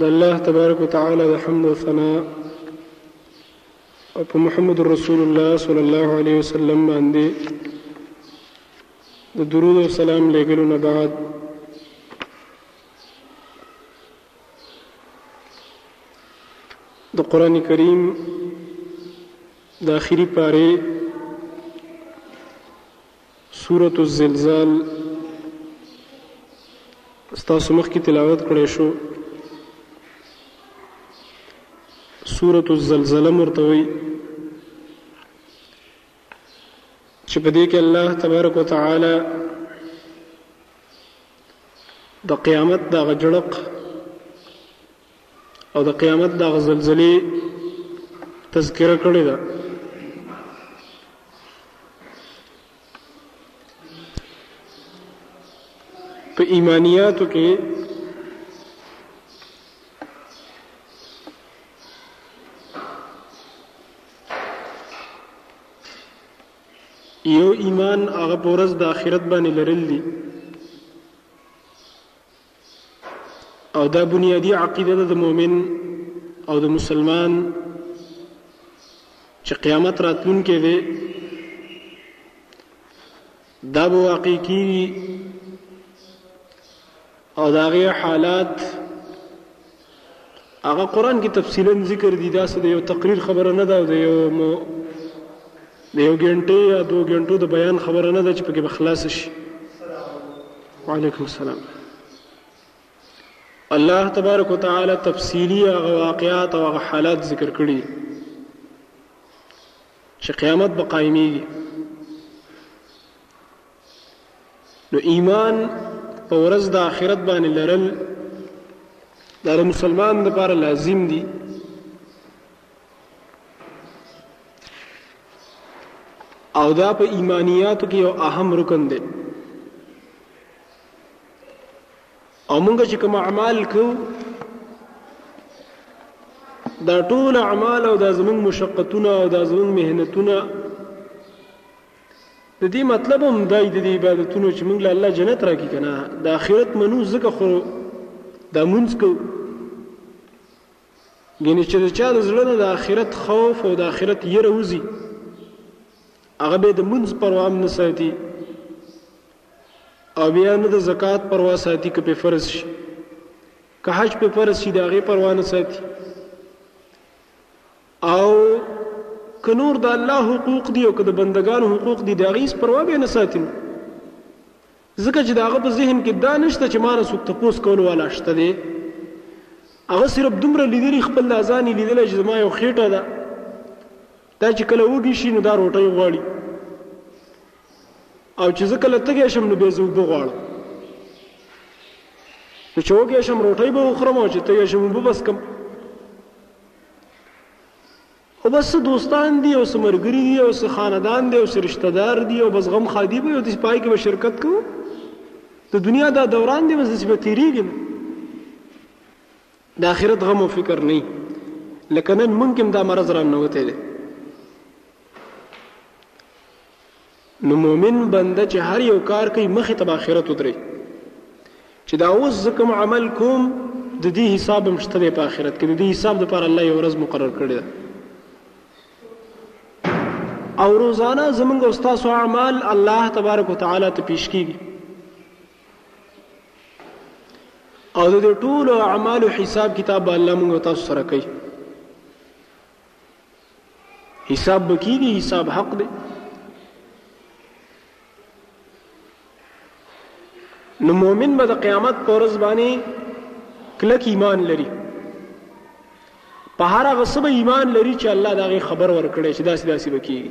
د الله تبارک وتعالى د حمد او ثنا او په محمد رسول الله صلی الله علیه وسلم باندې د درود او سلام لګلو نه بعد د قران کریم د اخیری پاره سورة الزلزال ستاسو مخکې تلاوت کړی شو سورة الزلزله مرته وي چې په دې کې الله تبارک وتعالى د قیامت د غجړق او د قیامت د غزلزلې تذکره کړې ده په ایمانیاتو کې یو ایمان هغه پورز د آخرت باندې لرل دي او دا بنیادی عقیده ده د مؤمن او د مسلمان چې قیامت راتلونکې ده دا به واقع کیږي او دا غي حالات هغه قران کې تفصیلا ذکر دي دا څه د یو تقریر خبره نه ده او د یو مو د یو غنټې یا دوه غنټو د بیان خبره نه ده چې پکې بخلاص شي وعلیکم السلام الله تبارک وتعالى تفصیلی هغه واقعات او هغه حالات ذکر کړي چې قیامت به قائميږي نو ایمان په ورځ د آخرت باندې لرل دا د مسلمان لپاره لازم دي او دا په ایمانیاتو کې یو اهم رکن دی او موږ چې کوم اعمال کوو دا ټول اعمال او دا زموږ مشقتونه او دا زموږ مهنتونه د دې مطلب هم دا دی د عبادتونو چې موږ له الله جنت راکې کنه د آخرت منو ځکه خو دا مونږ کو ګینه چې د چا د زړه نه د آخرت خوف او د آخرت یره وزي هغه به د مونږ پروا هم نه ساتي او بیا نه د زکات پروا ساتي که په فرض شي که حج په فرض شي د هغه پروا نه ساتي او که نور د الله حقوق دي او که د بندګانو حقوق دي د هغې هېڅ پروا به یې نه ساتي نو ځکه چې د هغه په ذهن کې دا نشته چې ما نه څوک تپوس کولو والا شته دی هغه صرف دومره لیدلی خپل د ځان یې لیدلی چې زما یو خېټه ده دا چې کله وږي شي نو دا روټۍ غواړي او چې زه کله تږی شم نو بیا زه اوبه غواړم نو چې وږی شم روټۍ به وخورم او چې تږی شم اوبه بس کم او بس څه دوستان دي او څه مرګري دي او څه خاندان دي او څه رشتہ دار دي او بس غم خادي به او د پای کې به شرکت کوو د دنیا دا دوران دی بس به تیریږي د آخرت غم او فکر نه لکه نن مونږ هم دا مرز رانه وته دی نو مؤمن بنده چې هر یو کار کوي مخې ته به آخرت ودري چې دا اوس زه کوم عمل کوم د دې حساب هم شته دی په آخرت کې د دې حساب لپاره الله یو ورځ مقرر کړې ده او روزانه زمونږ استاد او اعمال الله تبارک وتعالى ته پیش کیږي او د ټولو اعمالو حساب کتاب الله موږ تاسو سره کوي حساب به کیږي حساب حق دی نو مؤمن به د قیامت پر ورځ باندې کلک ایمان لري په هر هغه سبه ایمان لري چې الله دا غي خبر ورکړي چې داسې داسې وکړي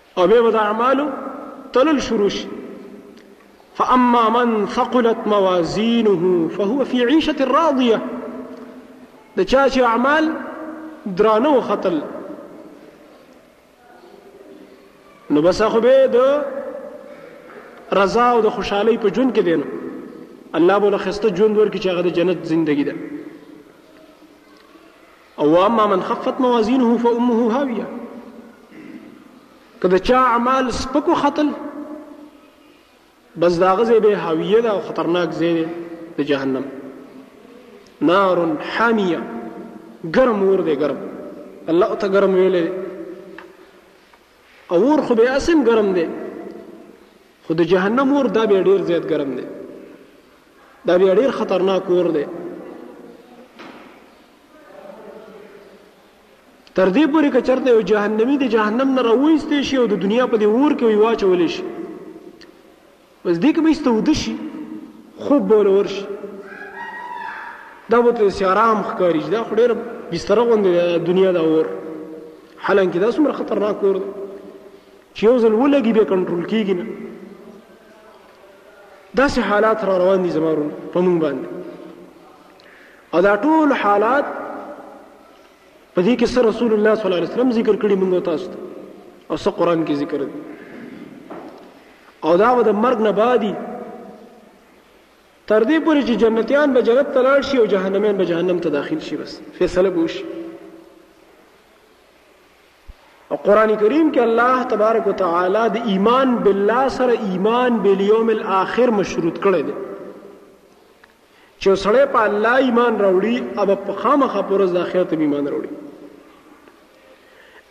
او بیا به د اعمالو تلل شروع شي فاما من ثقلت موازینه فهو فی عیشه راضیه د چا چې اعمال درانه وختل نو بس خو به د رضا او د خوشحالي په ژوند کې دینو الله بوله خسته ژوند ورکړي چې هغه د جنت ژوندۍ ده او واما من خفت موازینه فامه هاویه که د چا اعمال سپکو خطل بس داغه ځای به هاویه ده او خطرناک ځای دی د جهنم نار حامیه ګرم اور دی ګرم الله ته ګرم ویلې او اور خو به اسم ګرم دی خو د جهنم اور دا به ډیر زیات ګرم دی دا به ډیر خطرناک اور دی تر دې پورې که چرته یو جهنمی د جهنم نه راوېستې شي او د دنیا په دې اور کې وي واچول شي بس دې کې به استود شي خوب بول ورشي دا به ته سیارام ښکاری دا خډیر بستر غوندې دنیا دا اور حالانکه دا څومره خطرناک اور دی چې یو ځل ولګي به کنټرول کیږي نه داسې حالات را روان دي زمارو په مونږ باندې او دا ټول حالات په دې کې سره رسول الله صلی الله علیه وسلم ذکر کړی موږ تاسو ته او سره قران کې ذکر دی او دا د مرګ نه بعدي تر دې پورې چې جنتیان به جنت ته لاړ شي او جهنميان به جهنم ته داخل شي بس فیصله به وشي او قران کریم کې الله تبارک وتعالي د ایمان بالله سره ایمان بالیوم الاخر مشروط کړی دی چې یو سړی په الله ایمان راوړي او په خامخا پر ورځ د آخرت هم ایمان راوړي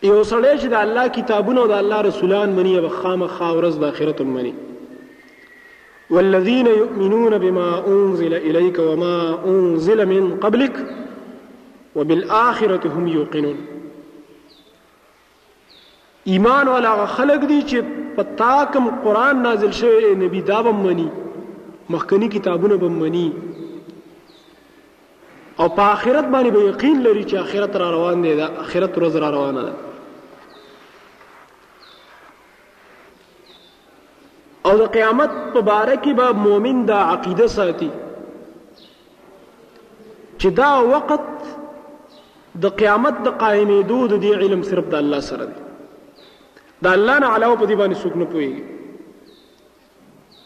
یو سړی چې د الله کتابونه او د الله رسولان مني او خامخا ورځ د آخرت هم مني والذین یؤمنون بما انزل الیک وما انزل من قبلک وبالآخرة هم یوقنون ایمان والا هغه خلک دي چې په تا کوم قران نازل شوی دی نبی دا به مني مخکنی کتابونه به مني او په آخرت باندې به یقین لري چې آخرت را روان دی دا آخرت ورځ را روانه ده او د قیامت په باره کې به مؤمن دا عقیده ساتي چې دا وخت د قیامت د قائمېدو د دې علم صرف د الله سره دی د الله نه علاوه په دې باندې څوک نه پوهېږي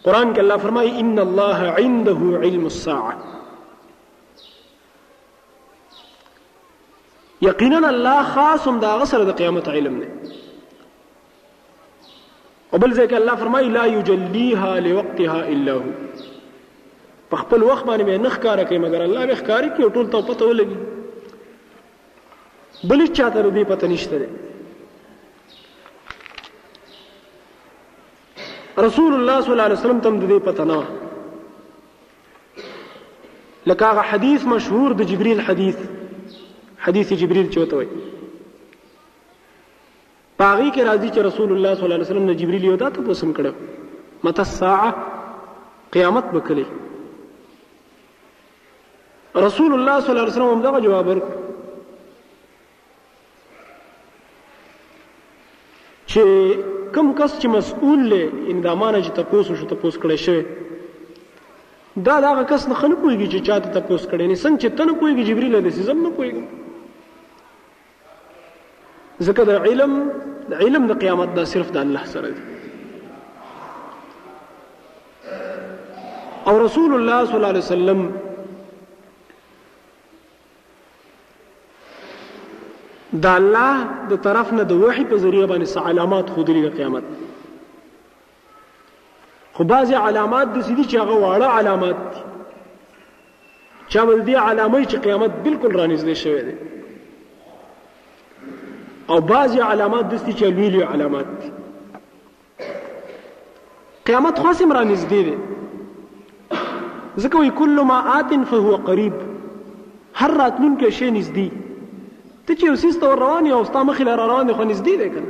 قرآن کې الله فرمایي ان الله عنده علم الساعه یقینا الله خاص هم دا غسر د قیامت علم نه او بل ځکه الله فرمایي لا یجلیها لوقتها الا هو په خپل وخت باندې به نخ کار کوي مګر الله به ښکاری کوي ټول ته پته ولګي بل چاته دې پته نشته رسول الله صلی الله علیه وسلم تم دې پته نه لکه هغه حدیث مشهور د جبريل حدیث حدیث جبريل چوته وي په هغې کې راځي چې رسول الله صلی الله علیه وسلم نه جبریل یو دا تپوس هم کړی متى الساعه قیامت به کله رسول الله صلی الله علیه وسلم هم دغه جواب ورکړ چې کم کس چې مسؤل له اندامانه چې تاسو شو تاسو کړی شوی دا دا کس نه خنه پويږي چې چاته تاسو کړی نه څنګه چې تنه پويږي جبريل د سيزم نه پويږي ځکه د علم د علم د قیامت دا صرف د الله سره دی او رسول الله صلی الله علیه وسلم د الله د طرف نه د وحي په ذریعہ باندې علامات خو د قیامت خو بعضی علامات د سیدی چې هغه واړه علامات دي چا ول دي علامه چې قیامت بالکل رانږدې شوی دی او بعضی علامات د سیدی چې لوی لوی علامات دي قیامت خاص هم رانږدې دی ځکه وی کل ما آت فهو قریب هر راتلونکی شی نږدې ته چې اوسیسته روان یې او ستا مخې لاره روان دی خو نږدې دی کنه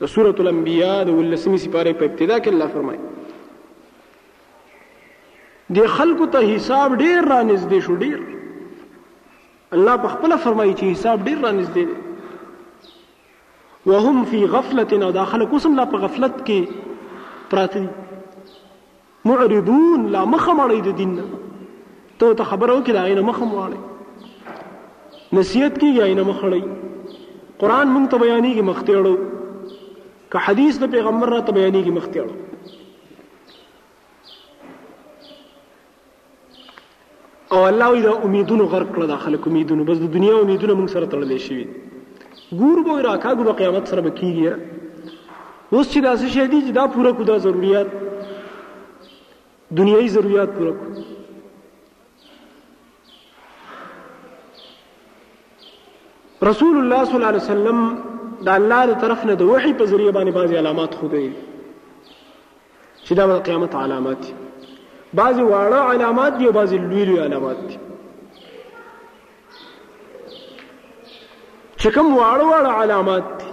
د سورة الانبیاء د اولسمې سپارې په ابتدا کې الله فرمایي د خلکو ته حساب ډیر را نږدې شو ډیر الله په خپل فرمایي چې حساب ډیر را نږدې دی وهم فی غفلت او دا خلک اوس هم لا په غفلت کې پراته دي معرضون لا مخه مړی د دین نه ته ته خبره وکړه دا غینه مخه مړی نصیحت کیږي غینه مخړی قران مونږ ته بیانېږي مختیړو که حدیث د پیغمبر را ته بیانېږي مختیړو او الله وی دا امیدونو غرق کړه دا خلک امیدونو بس د دنیا امیدونه موږ سره تړلې شي ګور به راکاګو په قیامت سره بکیږي اوس چې دا څه شي دي چې دا پوره کو دا ضرورت دنیوي ضرورت پوره کو رسول الله صلی الله علیه وسلم د الله تر طرف نه د وحي په ذریعہ باندې بعضي علامات خو دی چې دا د قیامت علامات دي بعضی واړه علامات دي او بعضی لوی لوی علامات دي چې کوم واړه واړه علامات دي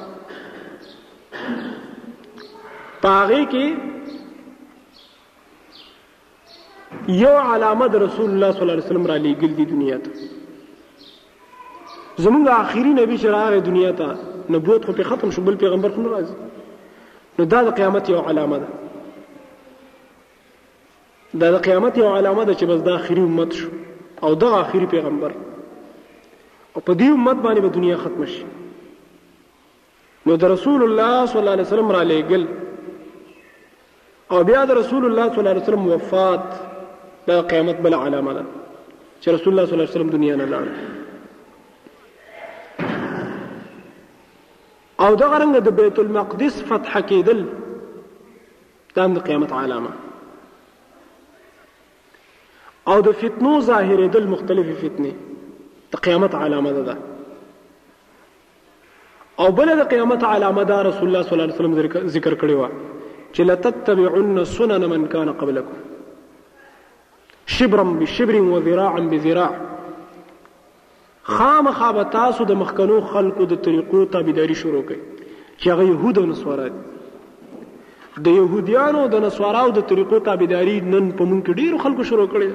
پاغه کې یو علامه د رسول الله صلی الله علیه وسلم را لېږل دي دنیا ته زمونږ آخري نبی چې راغی دنیا ته نبوت خو په ختم شو بل پیغمبر خو نه راځي نو دا د قیامت یو علامه ده دا د قیامت یو علامه ده چې بس دا آخري امت شو او دا آخري پیغمبر او په دې امت باندې به دنیا ختم شي نو د رسول الله صلی الله علیه وسلم را لېږل او بیا د رسول الله صلی الله علیه وسلم وفات دا قیامت بل علامه ده چې رسول الله صلی الله علیه وسلم دنیا نه لاړ او دا غرنګ د بیت المقدس فتح کېدل دا د قیامت علامه او د فتنو ظاهرېدل مختلفې فتنې د قیامت علامه ده او بل د قیامت علامه دا رسول الله صلی الله علیه وسلم ذکر کړی و چې لتتبعن سنن من کان قبلکم شبرا بشبر وذراعا بذراع خامخا به تاسو د مخکنو خلکو د طریقو تابعداري شروع کړئ چې هغه یهود او نصارا دي د یهودیانو د نصاراو د طریقو تابعداري نن په مونږ کې ډیرو خلکو شروع کړې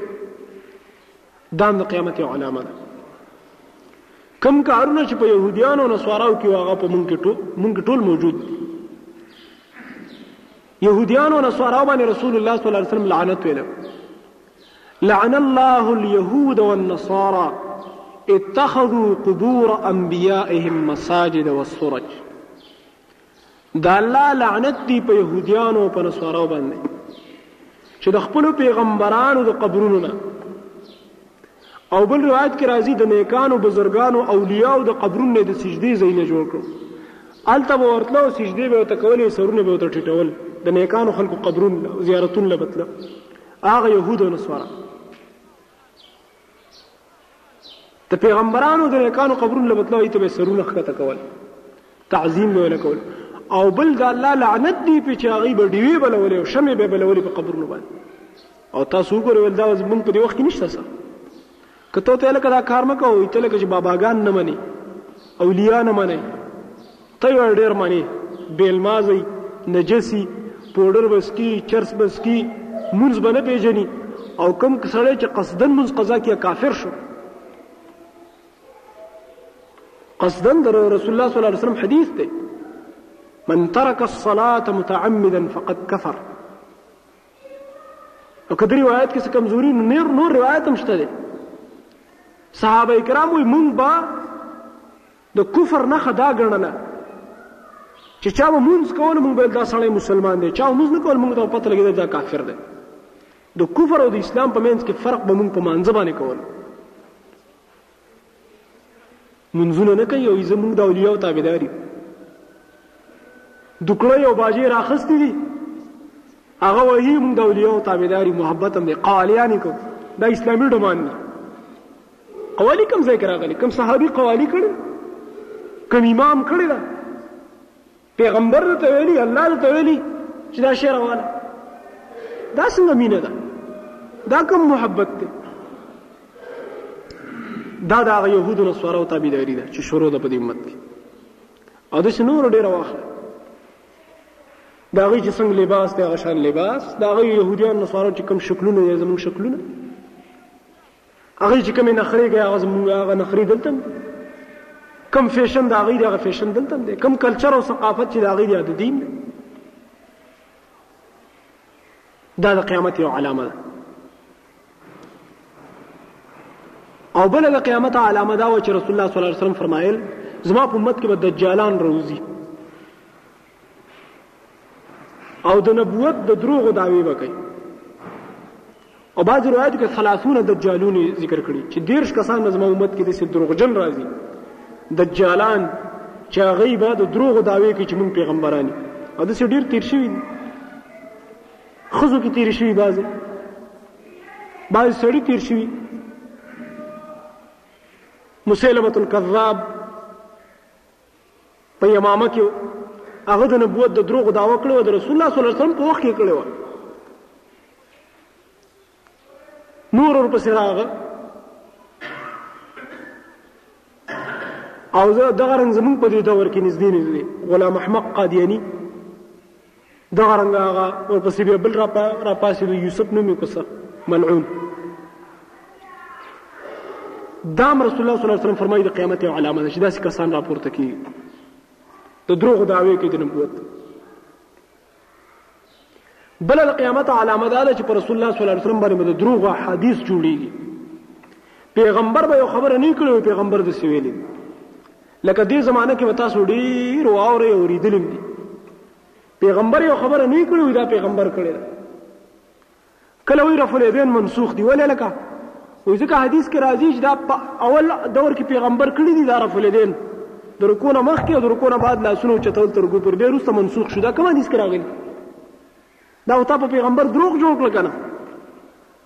دا هم د قیامت یو علامه ده کم کارونه چې په يهوديانو او نصاراو کې واغه په مونږ کې ټول مونږ ټول موجود دي يهوديانو او نصاراو باندې رسول الله صلی الله علیه وسلم لعنت ویل لعن الله اليهود والنصارى اتخذوا قبور انبيائهم مساجد والسرج د الله لعنت دی په يهوديانو او په نصاراو باندې چې د خپل پیغمبرانو د قبرونو نه او بل روایت کې راځي د نیکانو بزرګانو اولیاء او د قبرونو نه د سجدي ځای نه جوړ کړو الته به ورتله او سجدي به ته کولې سرونه به ته ټټول د نیکانو خلکو قبرونو زیارتونو لبتله هغه يهود او نصارا د پیغمبرانو د نیکانو قبرونو لبتلو هغوی ته به سرونه ښکته کول تعظیم به ونه کول او بل د الله لعنت دی په چې هغوی به ډیوې بلولې او شمې به بلولې په قبرونو باندې او تاسو وګورئ ول دا زمونږ په دې وخت کې نشته څه که ته ته لکه دا کار مه کوئ ته لکه چې باباګان نه مني اولیاء نه مني ته وای ډیر منی بیلمازی نجسی پوډر به سکی چرس به سکی مونز به نه پیژنی او کم سړی چې قصدن مونز قضا کیا کافر شو قصدن در رسول الله صلی الله علیه وسلم حدیث دی من ترک الصلاة متعمدا فقد کفر او کدی روایت کې کمزوري نور نور روایت هم شته دي صحابه کرام وي مونږ با د کفر نښه دا ګڼله چې چا به مونځ کول مونږ به دا سړی مسلمان دی چا مونځ نه کول مونږ ته پته لګېدل دا کافر دی د کفر او د اسلام په منځ کې فرق به مونږ په مانځ باندې کول منځونه نه کوي او زمونږ د اولیاء تابعداري دکړه یو باجی راخستی دي هغه وایي مونږ د اولیاء تابعداري محبت هم دي قالیان کو دا اسلامي ډمان دي قوالی کوم ځای کې راغلي کوم صحابي قوالی کړي کوم امام کړي دا پیغمبر ته ویلي الله ته ویلي چې دا شعر واله دا څنګه مینه ده دا کوم محبت ده دا د هغه يهودو نه سوارو تابعداري ده چې شروع ده په دې امت کې او د شنور ډیر واخله دا غي چې څنګه لباس دی هغه شان لباس دا غي يهوديان نصارو چې کوم شکلونه یې زموږ شکلونه هغه چې کومې نخرې کوي هغه زموږ هغه نخرې دلته هم دي کم فیشن د هغې دی هغه فیشن دلته هم دی کم کلچر او ثقافت چې د هغې دی د دین دی دا د قیامت یو علامه ده او بل د قیامت علامه دا و چې رسول الله صلی الله علیه وسلم فرمایل زما په امت کې به دجالان روزي او د نبوت د دروغو دعوی به کوي او بعض روایت کې 30 دجالون ذکر کړي چې دیرش کسان د زموږ امت کې د سي دروغجن راځي دجالان چې هغه به د دروغو دعوی کوي چې موږ پیغمبران او د سي ډیر تیر شوی دي خزو کې تیر شوی بعض بعض سړی تیر شوی مسلمه الكذاب په یمامه کې هغه د نبوت د دروغ داوا کړو د رسول الله صلی الله علیه وسلم په وخت کې کړو نور ور پسې راغله او زه دغه رنګ زمونږ په دې دور کې نږدې نږدې غلام احمد قادیانی دغه رنګ هغه ورپسې بیا بل راپاسېدو یوسف نوم یې کوسه ملعون دا رسول الله صلی الله علیه وسلم فرمایي د قیامت یو علامه ده چې داسې کسان راپورته کیږي د دروغ دعوی کوي د نبوت بل د قیامت علامه ده چې پر رسول الله صلی الله علیه وسلم باندې د دروغ حدیث جوړیږي پیغمبر به یو خبره نه کړو پیغمبر د سویلې لکه دې زمانه کې وتا سو ډیر او اورې او ریدلم دي پیغمبر یو خبره نه کړو دا پیغمبر کړی کله وی رفع الیدین منسوخ دی ولې لکه وې ځکه حدیث کې راځي چې دا اول دور کې پیغمبر کړی دی دا رفع الیدین د رکونه مخ کې او د رکونه بعد لاسونو چتول تر ګو پر به روسته منسوخ شو دا کوم حدیث کې راغلی دا او تا په پیغمبر دروغ جوړ کړ کنه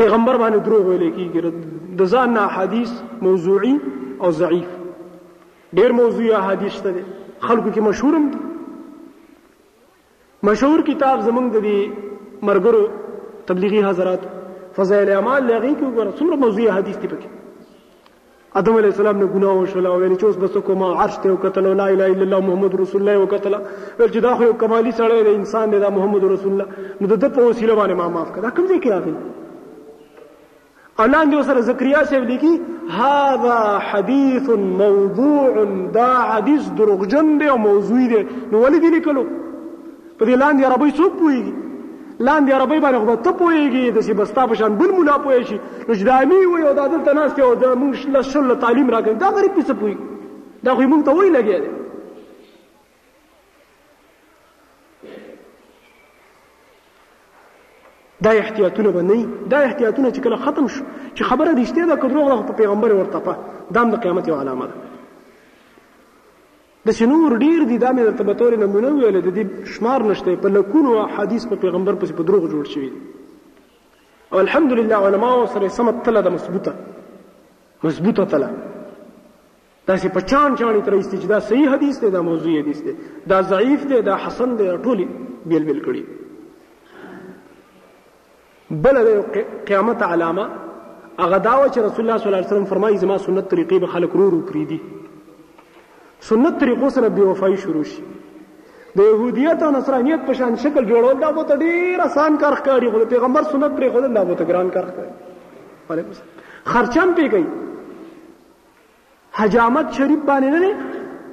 پیغمبر باندې دروغ ویل کیږي د ځان نه حدیث موضوعي او ضعیف ډیر موضوعي حدیث ته خلکو کې مشهورم دي مشهور کتاب زمونږ د مرګرو تبلیغي حضرات فضائل اعمال لغې کې وګوره څومره موضوعي حدیث دي پکې آدم علیه السلام نه ګناه وشول او ویل چې اوس بس کوم عرش ته وکتل لا اله الا الله محمد رسول الله وکتل ویل چې دا خو یو کمالی سړی دی انسان دی دا محمد رسول الله نو د په وسیله باندې ما معاف کړه کوم ځای کې راغلی اولان جو سره زکریا صاحب لیکي هاذا حدیث موضوع دا حدیث دروغجن دی او موضوعي دی نو ولې دی لیکلو په دې لاندې عربی څوک پوهیږي لاندې عربی باندې خو ته پوهیږي د سی بستا په شان بل مولا پوه شي نو چې دا امی وي او دا دلته ناس ته او دا موږ له شل تعلیم راکړي دا غریب څه پوهي دا خو موږ ته وایي لګي دا احتیاطونه به نه دا احتیاطونه چې کله ختم شو چې خبره رښتیا ده که دروغ ده په پیغمبر ورته په دام د قیامت یو علامه ده داسې نور ډېر دي، دا مې درته به طور نمونه وویله، د دې شمار نشته، په لکونو احادیث په پیغمبر پسې په دروغ جوړ شوي دي او الحمدلله علماء ورسره یې سمه تله ده مضبوطه مضبوطه تله داسې په چان چانې تر ایستي چې دا صحیح حدیث دی دا موضوع حدیث دی دا ضعیف دی دا حسن دی ټولې بیل بیل کړي بل د قیامت علامه هغه دا و چې رسول الله صلی الله علیه وسلم فرمایي زما سنت طریقې به خلک رو رو پریدي سنت طریقو سره بې وفایي شروع شي د يهودیت او نصرانیت په شان شکل جوړول دا به ډیر آسان کار ښکاري خو پیغمبر سنت پرې خو دا به ګران کار ښکاري خرچم پیږي حجامت شریف باندې نه دی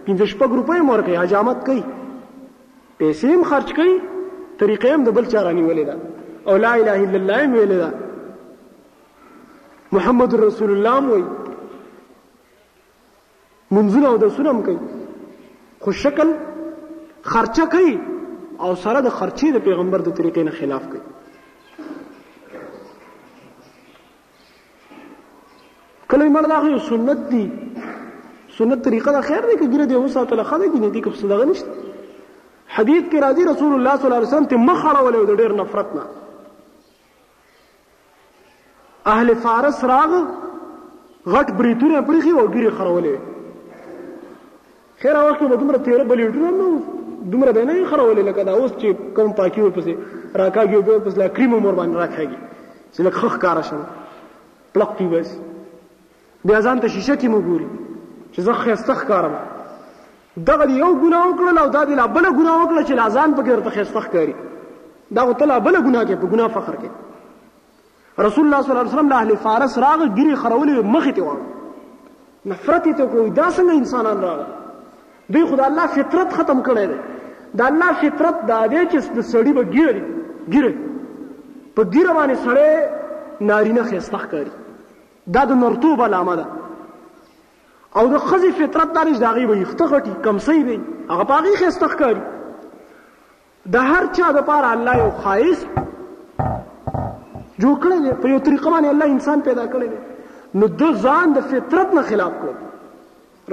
پنځه شپږ روپۍ هم ورکوي حجامت کوي پیسې هم خرج کوي طریقې هم د بل چا رانیولې ده او لا اله الا الله هم ویلې ده محمد رسول الله هم وایي منځونه او درسونه هم کوي خو شکل خرچه کوي او سره د خرچې د پیغمبر د طریقې نه خلاف کوي کله مړ دا خو سنت دی سنت طریقه دا خیر دی که ګیره دی وساتله ښه دی ګینه دی که څه دغه نشته حدیث کې راځي رسول الله صلی الله علیه وسلم ته مخ اړولی و د ډېر نفرت نه اهل فارس راغ غټ بریتونه پرېښي او ګیرې خرولې خیر هغه وخت کې به دومره تیره بلیډونه نه وو دومره به نه یې خرولې لکه دا اوس چې کوم پاکي ورپسې راکاږي او ورپسې لا کریم هم ورباندې راکاږي چې لږ ښه ښکاره شم پلق پي بس بیا ځان ته شیشه کې مو ګوري چې زه ښایسته ښکارم دغه دی یو ګناه وکړل او دا دی لا بل ګناه وکړل چې لا ځان پکې ورته ښایسته ښکاري دا غو ته لا بل ګناه کې په ګناه فخر کې رسول الله صلی الله علیه وسلم له اهل فارس راغ ګری خرولې مخې ته وړ نفرت ته کوی دا څنګه انسانان راغ دوی خدای الله فطرت ختم کړی دی د الله فطرت دا دی چې د سړی به ګیری ګیره په ګیره باندې سړی نارینه خسته ښکاري دا د نرتوب علامه ده او د خزي فطرت دا نشي داغي به یخته غټي کم سي وي هغه باغی خسته ښکاري د هر چا د پاره الله یو خایس جوړ کړی دی په یو طریقه باندې الله انسان پیدا کړی دی نو د ځان د فطرت نه خلاف کړو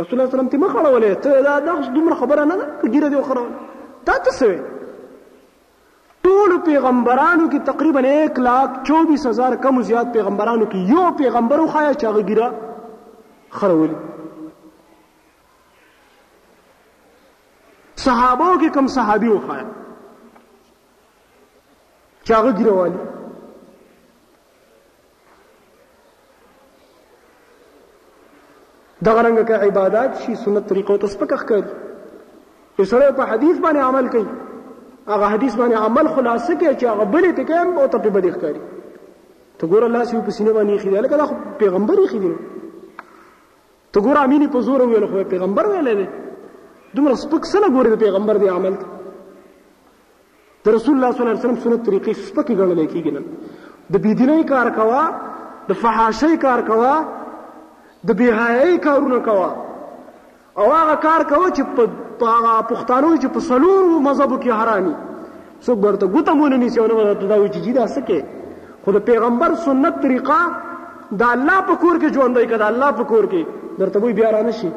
رسول الله سلام ته مخړه ولې ته دا دغه دومره خبره نه ده کګیره دی خره تا ته سوي ټول پیغمبرانو کې تقریبا 1 لاک 24 هزار کم زیات پیغمبرانو کې یو پیغمبر خو یا چاغه ګیره خرولي صحابو کې کوم صحابي وخایا چې هغه ګیروالي دغه رنګه کې عبادت شي سنت طریقو ته سپکخ کوي اسره په حدیث باندې عمل کوي هغه حدیث باندې عمل خلاصه کوي چې هغه بلې ته کوي او ته په بدې ښکاري ته ګور الله سي په سینه باندې خېدل کله پیغمبري خېدل ته ګور امینی په زور ویل خو پیغمبر ویلې دی دومره سپک سره ګورې د پیغمبر دی عمل ته د رسول الله صلی الله علیه وسلم سنت طریقې سپکې ګڼل کېږي نن د بيدینۍ کار کوا د فحاشۍ کار کوا د بهایۍ کارونه کوا او هغه کار کوا چې په پښتانو چې په سلور مذهب کې حرامي څوک ورته ګوته مونږ نیسي او نه ورته دا وایي چې جی دا څه کې خو د پیغمبر سنت طریقه د الله په کور کې ژوندۍ کړه الله په کور کې درته وایي بیا را نه شي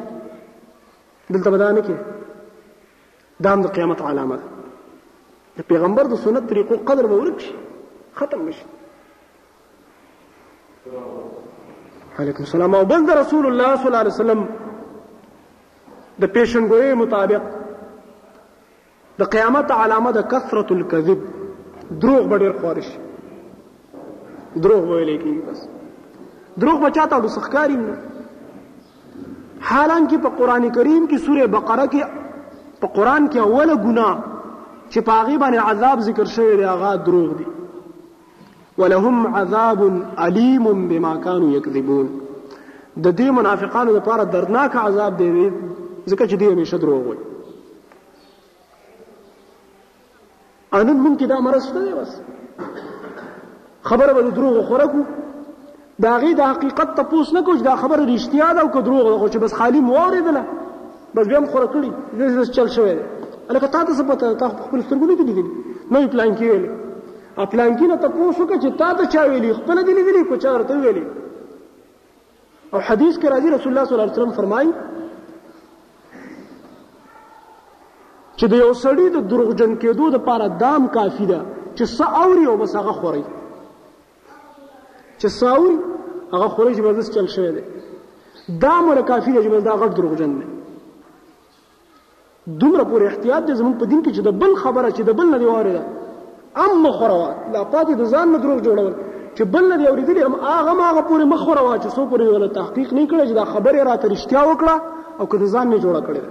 دلته به دا نه کې دا هم د قیامت علامه ده د پیغمبر د سنت طریقو قدر به ورک شي ختم بشي علیکم السلام او بل رسول الله صلی الله علیه وسلم د پیشنګوي مطابق د قیامت علامه ده کثرت الکذب دروغ به ډېر خواره شي دروغ به ویلی کېږي بس دروغ به چاته ډو سخکاري نه حالانکه په قران کریم کې سوره بقره کې په قران کې اوله ګناه چې په هغه باندې عذاب ذکر شوی دی هغه دروغ دی ولهم عذاب علیم بما كانوا یکذبون د دې منافقانو لپاره دردناک عذاب دی ځکه چې دوی همیشه دروغ وایي انن مونږ کې دا مرض شته دی بس خبره به دروغ خوره کو د هغې د حقیقت تپوس نه کوو چې دا خبره رښتیا ده او که دروغ ده خو چې بس خالي مو واورېدله بس بیا هم خوره کړي داسې داسې چل شوی دی هلکه تا ته څه پته ده تا خو په خپلو سترګو نه دي لیدلي نه وي پلانکي ویلی او پلانکي نه تپوس وکړه چې تا ته چا ویلي خپله دې لیدلي که چا درته ویلي او حدیث کې راځي رسول الله صلی الله علیه وسلم فرمایي چې د یو سړي د دروغجن کېدو دپاره دام کافي ده چې څه اوري او بس هغه خوري چې ساول هغه خوري چې بس چل شوی دی دا مر کافی دی چې بس دا غټ دروغجن دی دومره پورې احتیاط دی زموږ په دین کې چې د بل خبره چې د بل نه دی وارده ام مخوروا لا پاتې د ځان نه دروغ جوړول چې بل نه دی اوریدلی هم هغه ماغه پورې مخوروا چې څو پورې ولا تحقیق نه کړی چې دا خبره راته رښتیا وکړه او که د ځان نه جوړه کړی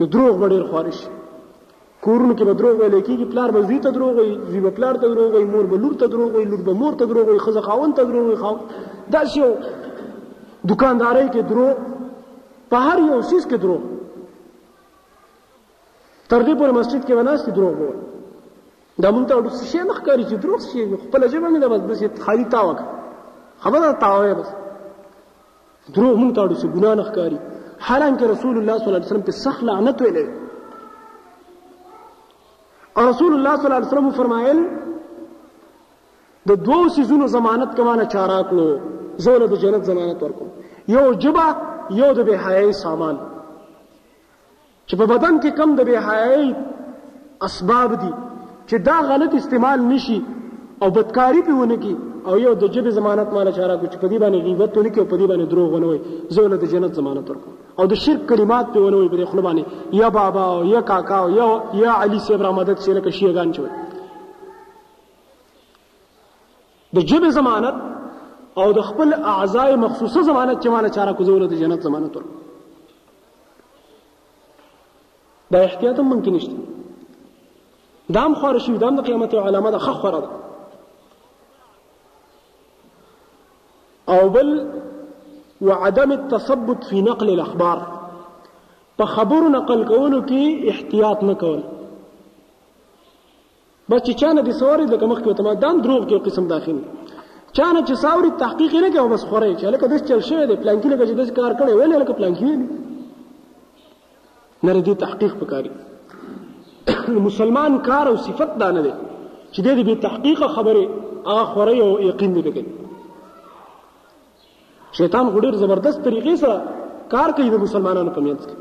نو دروغ به ډېر خواره شي کورونو کې به دروغ ویل کېږي پلار به زوی ته دروغ وایي زوی به پلار ته دروغ وایي مور به لور ته دروغ وایي لور به مور ته دروغ وایي ښځه خاوند ته دروغ وایي خاوند داسې یو دکاندارۍ کې دروغ په هر یو څیز کې دروغ تر دې پورې مسجد کې وناستې دروغ وایي دا مونږ ته ډېر شي نه ښکاري چې دروغ شي خپل ژبه مې ده بس بس خالي تاوک خبره تاوې بس دروغ مونږ تاړو چې ګناه نه ښکاري حالانکه رسول الله صلی الله علیه وسلم په سخت لعنت ویلی او رسول الله صلی الله علیه وسلم فرمایل د دوو سيزونو ضمانت کمانه چارا کړو زول د جنت ضمانت ورکوم یو جبا یو د بهای سامان چې په بدن کې کم د بې حیايۍ اسباب دي چې دا غلط استعمال نشي او بدکاری په ونه کی او یو د جبه ضمانت مال چاره کو چې په دې باندې غیبت ونه کی او په دې باندې دروغ ونه وي زول د جنت ضمانت ورکو او د شرک کلمات په ونه وي په خپل باندې یا بابا او یا کاکا او یا یا علی صاحب را مدد سره کې شیغان چوي د جبه ضمانت او د خپل اعضاء مخصوصه ضمانت چې مال چاره کو زول د جنت ضمانت ورکو دا احتیاط هم ممکن نشته دا هم خواره شوي دا هم د قیامت یو علامه ده ښه خوره ده او بل وعدم التثبت في نقل الاخبار په خبرو نقل کولو کې احتیاط نه کول بس چې چانه دې سوري لکه مخکې وته ما دام دروغ کې قسم داخلي چانه چې سوري تحقیق نه کوي بس خوري چې لکه داس چل شوی دی پلان کې لکه چې داس کار کړي ویل لکه پلان کې ویل نه دې تحقیق پکاري مسلمان کار او صفت دا نه دی چې دې به تحقیق خبره هغه خوري او یقین دې کوي شیطان خو ډېر زبردست طریقې سره کار کوي د مسلمانانو په منځ کې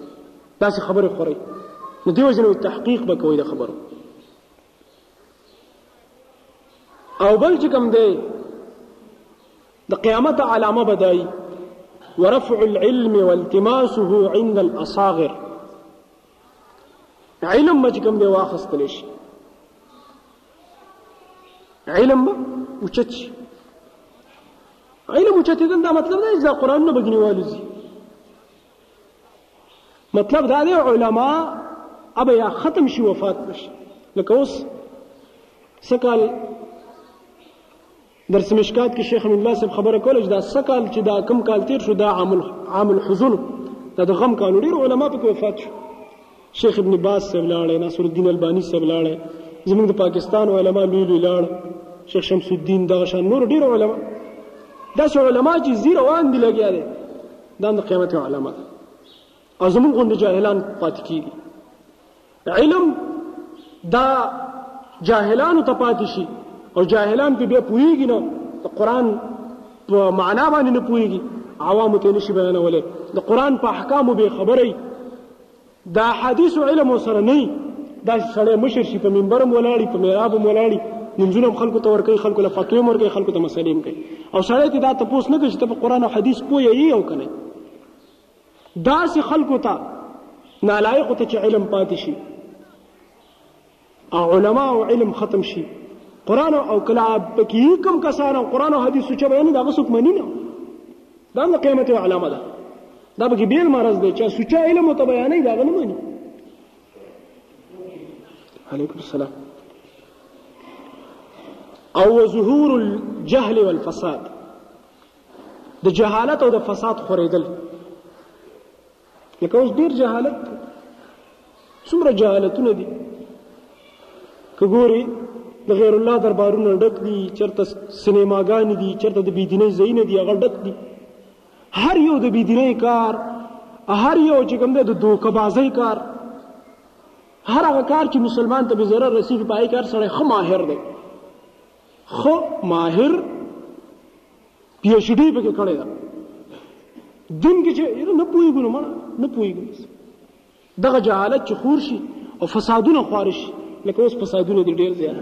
داسې خبرې خوري نو دیو جن تحقیق به کوي د خبرو او بل چې کوم دی د قیامت علامه بدای ورفع العلم والتماسه عند الاصاغر علم مجکم دی واخستل شي علم به اوچت شي علم اوچتېدل دا مطلب دی چې دا قرآن نه بګنی والوزي مطلب دا دی علما اب یا ختم شي وفات نشي لکه اوس سکال درس مشکات کې شیخ الله صاحب خبره کوله چې دا سکال چې دا کم کال تیر شو دا عام عام الحزن دا د غم کال ډیر علما په وفات شو شیخ ابن باز صاحب لاړ ناصر الدین البانی صاحب لاړ زموږ د پاکستان علما لوی لوی لاړ شیخ شمس الدین دا شان نور ډیر علما دا څو علما چې زیر روان دي لګیا دي دا د قیامت علما او زمونږ غوندې جاهلان پاتې کیږي علم دا جاهلانو ته پاتې شي او جاهلان په بیا پوهیږي نو د قران په معنا باندې نه پوهیږي عوام ته نشي بیانولې د قران په احکامو به خبرې دا حدیث علم سره نه دا سړی مشر شي په منبر مولاړي په میراب مولاړي منځونه خلکو ته ورکي خلکو له فتوی مرګي خلکو ته مسلې کوي او سړی ته دا تاسو نه کوي چې په قران او حدیث پوهیږي او کنه داسې خلکو ته نالایقو ته چې علم پاتې شي او علما او علم ختم شي قران او کلا پکې کوم کسان او قران او حدیث چې بیان دا غسوک منی نه دا د قیامت علامه ده دا پکې بیل مرز دی چې سوچا علم او بیانې دا غنه منی عليكم السلام او ظهور الجهل والفساد د جهالت او د فساد خورېدل لکه اوس ډیر جهالت څومره جهالتونه دي که ګوري د غیر الله دربارونه ډک دي چرته سینماګانې دي چرته د بيدینۍ ځایونه دي هغه ډک دي هر یو د بيدینۍ کار هر یو چې کوم د دوکبازۍ کار هر هغه کار چې مسلمان ته به ضرر رسیږي پای کار سره خماهر دی خو ماهر پی ایچ ډی پکې کړی دا دین کې چې نه پوهیږو نو مړه نه پوهیږو دغه جهالت چې خور شي او فسادونه خوار شي لکه اوس فسادونه دي ډېر زیات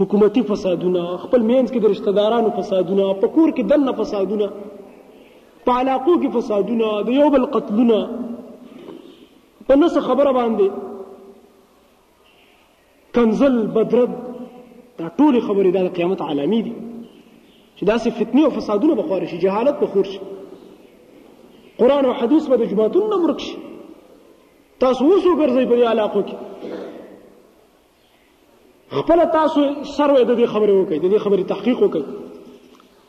حکومتي فسادونه خپل مینځ کې د رشتہ دارانو فسادونه په کور کې دنه فسادونه په علاقو کې فسادونه د یو بل قتلونه په نس خبره باندې کنزل بدرد دا ټولې خبرې دا د قیامت علامې دي چې داسې فتنې او فسادونه به خواره شي جهالت به خور شي قرآن او حدیث به د جماعتونو نه ورک شي تاسو اوس وګرځئ په دې علاقو کې خپله تاسو سر د دې خبرې وکړئ د دې خبرې تحقیق وکړئ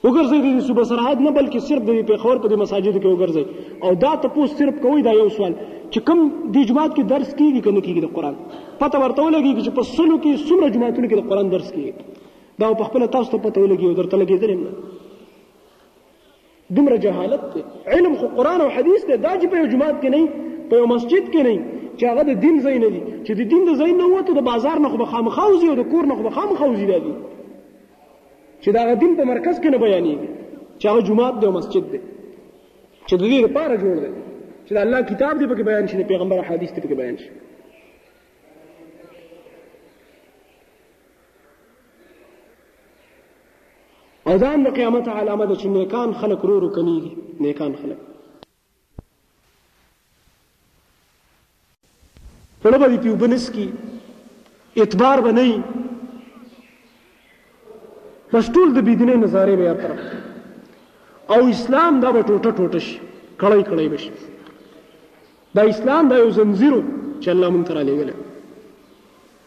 وګرځي د دې صوبه سرحد نه بلکې صرف د پیښور په دې مساجد کې وګرځي او دا تاسو صرف کوی دا یو سوال چې کوم د جماعت کې درس کیږي کنه کیږي د قران پته ورته ولګي چې په سلو کې څومره جماعتونو کې د قران درس کیږي دا په خپل تاسو ته پته ولګي او درته لګي دریم دومره جهالت دی علم خو قران او حدیث دی دا چې په جماعت کې نه په مسجد کې نه چې هغه د دین ځای نه دی چې د دین د ځای نه وته د بازار نه خو به خامخوزي او د کور نه خو به خامخوزي دی چې د هغه دین په مرکز کې نه بیانېږي چې هغه جماعت دی او مسجد دی چې د دې لپاره جوړ دی چې د الله کتاب دی پکې بیان شي د پیغمبر حدیث دی پکې بیان شي اذان د قیامت علامه ده چې نیکان خلک ورو ورو کمیږي نیکان خلک زړه به دې پې اوبه نسکي اعتبار به نه بس ټول د بيدينۍ نظارې به یاد طرف او اسلام دا به ټوټه ټوټه شي کړی کړی به شي دا اسلام دا یو زنځیرو چې الله مونږ ته را لېږلی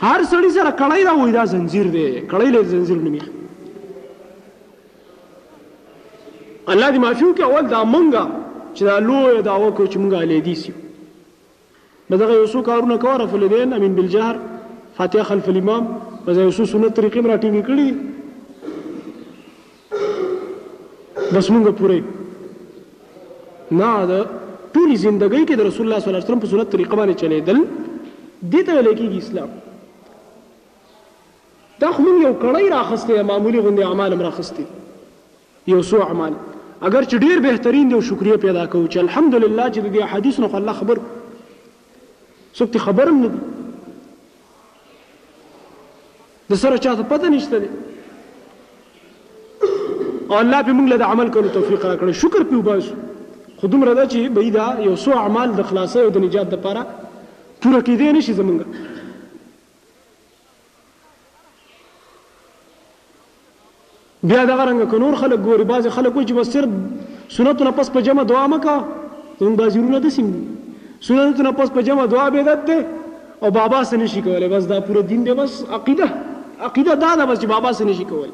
هر سړی سره کړی دا وای دا زنجیر دی کړی له زنجیر نومي الله دې معافي وکړي اول دا مونږه چې دا لوی دا وکړو چې مونږه علي دي سي نو دغه یو څو کارونه کوه رفع الیدین امین بالجهر فاتحه خلف الامام مزه یو څو سنت طریقې مرا ټینګې کړې بس مونږ پوره یو نه د ټولي زندګۍ کې د رسول الله صلی الله علیه وسلم په سنت طریقه باندې چلیدل دې ته ویل کېږي اسلام دا خو مونږ یو کړی راخسته معمولی غوندې اعمال هم راخسته یو څو اعمال اگر چې ډیر بهترین دی او شکریا پیدا کوو چې الحمدلله چې د دې حدیث نو الله خبر څوک خبرم نه دي د سره چاته پته نشته دی او الله په موږ له عمل کولو توفیق راکړي شکر په وباسو خو دومره ده چې به دا یو څو اعمال د خلاصې او د نجات لپاره پوره کېدی نشي زمونږ بیا دغه رنګه که نور خلک ګورې بعضې خلک وایي چې بس صرف سنتو نه پس په جمع دعا مه کوه زموږ بعضې وروڼه داسې هم دي سنتو نه پس په جمع دعا بدعت دی او بابا څه نشي کولی بس دا پوره دین دی بس عقیده عقیده دا ده بس چې بابا څه نشي کولی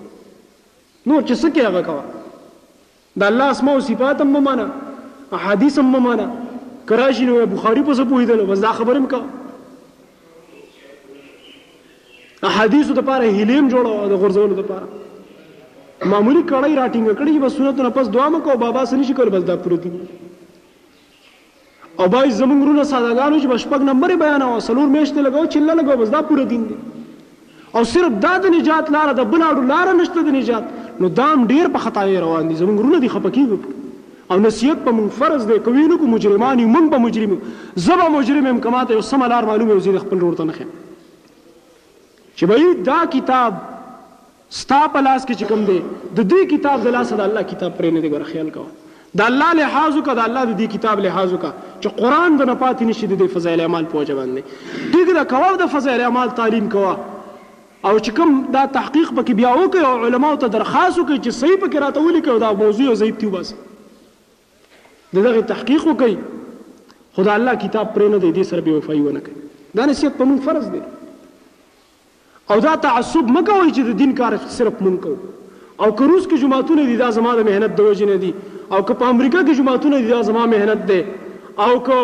نور چې څه کوې هغه کوه د الله اسماء او صفات هم مه منه احادیث هم مه منه که راشي نو وایه بخاري په څه پوهېدلو بس دا خبرې هم کوه احادیثو د پاره هیلې هم جوړوه د غورځولو د پاره معمولی کړی راټینګ کړی چې بس سنتو نه پس دعا مکو بابا سنشي کول بس دا پوره دي او بايد زموږ وروڼه ساده ګانو چې به شپږ نمبرې بيانوه څلور مياشتې لګوه چله لګوه بس دا پوره دين دی او صرف دا د نجات لاره ده بل اړو لاره نشته د نجات نو دا هم ډېر په خطايۍ روان دي زموږ وروڼه دي خپه کېږو او نصیحت په موږ فرض دی کوي نو کو مجرمان یو موږ به مجرم یو زه به مجرم یم کما ته یو سمه لار معلومه یو زه خپل ورور ته نه ښیم چې به دا کتاب ستا په لاس کې چې کوم دی د دې کتاب د لاسه د الله کتاب پرې نه دی ګوره خیال کوه د الله لحاظ وکړه د الله د دې کتاب لحاظ وکړه چې قرآن د نه پاتې نشي د دې فضایل اعمال په وجه باندې ټیک ده کوه د فضایل اعمال تعلیم کوه او چې کوم دا تحقیق پکې بیا وکړي او علماو ته درخواست وکړي چې صحیح پکې راته ولیکي دا موضوع او ضعیف دی وباسي د دغه تحقیق وکړي خدا الله کتاب پرې نه دی دې سره بې وفایي ونه کوي دا نصیحت په موږ فرض دی او دا تعصب مه کوئ چې د دین کار صرف مونږ کوو او که روس کې جوماتونه دي دا زما د محنت د وجې نه دي او که په امریکا کې جوماتونه دي دا زما محنت دی او که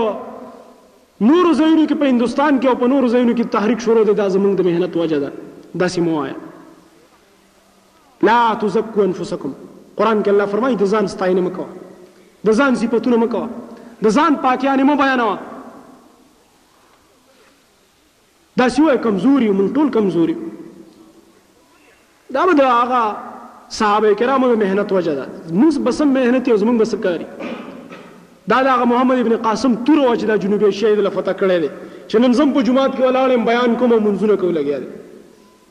نورو ځایونو کې په هندوستان کې او په نورو ځایونو کې تحریک شروع دی دا زمونږ د محنت وجه ده داسې مو وایه لا تزکو انفسکم قرآن کې الله فرمایي د ځان ستاینه مه کوه د ځان صفتونه مه کوه د ځان پاکیانې مه بیانوه داسی وایه کمزور یو موږ ټول کمزور یو دا به د هغه صحابه کرامو د مهنت وجه ده موږ به سم مهنت یو زموږ به څه کاری دا د هغه محمد ابن قاسم تور و چې د جنوبي شهید له فتح کړی دی چې نن زم په جماعت کې ولاړم بیان کوم او منځونه کوم لګیا دی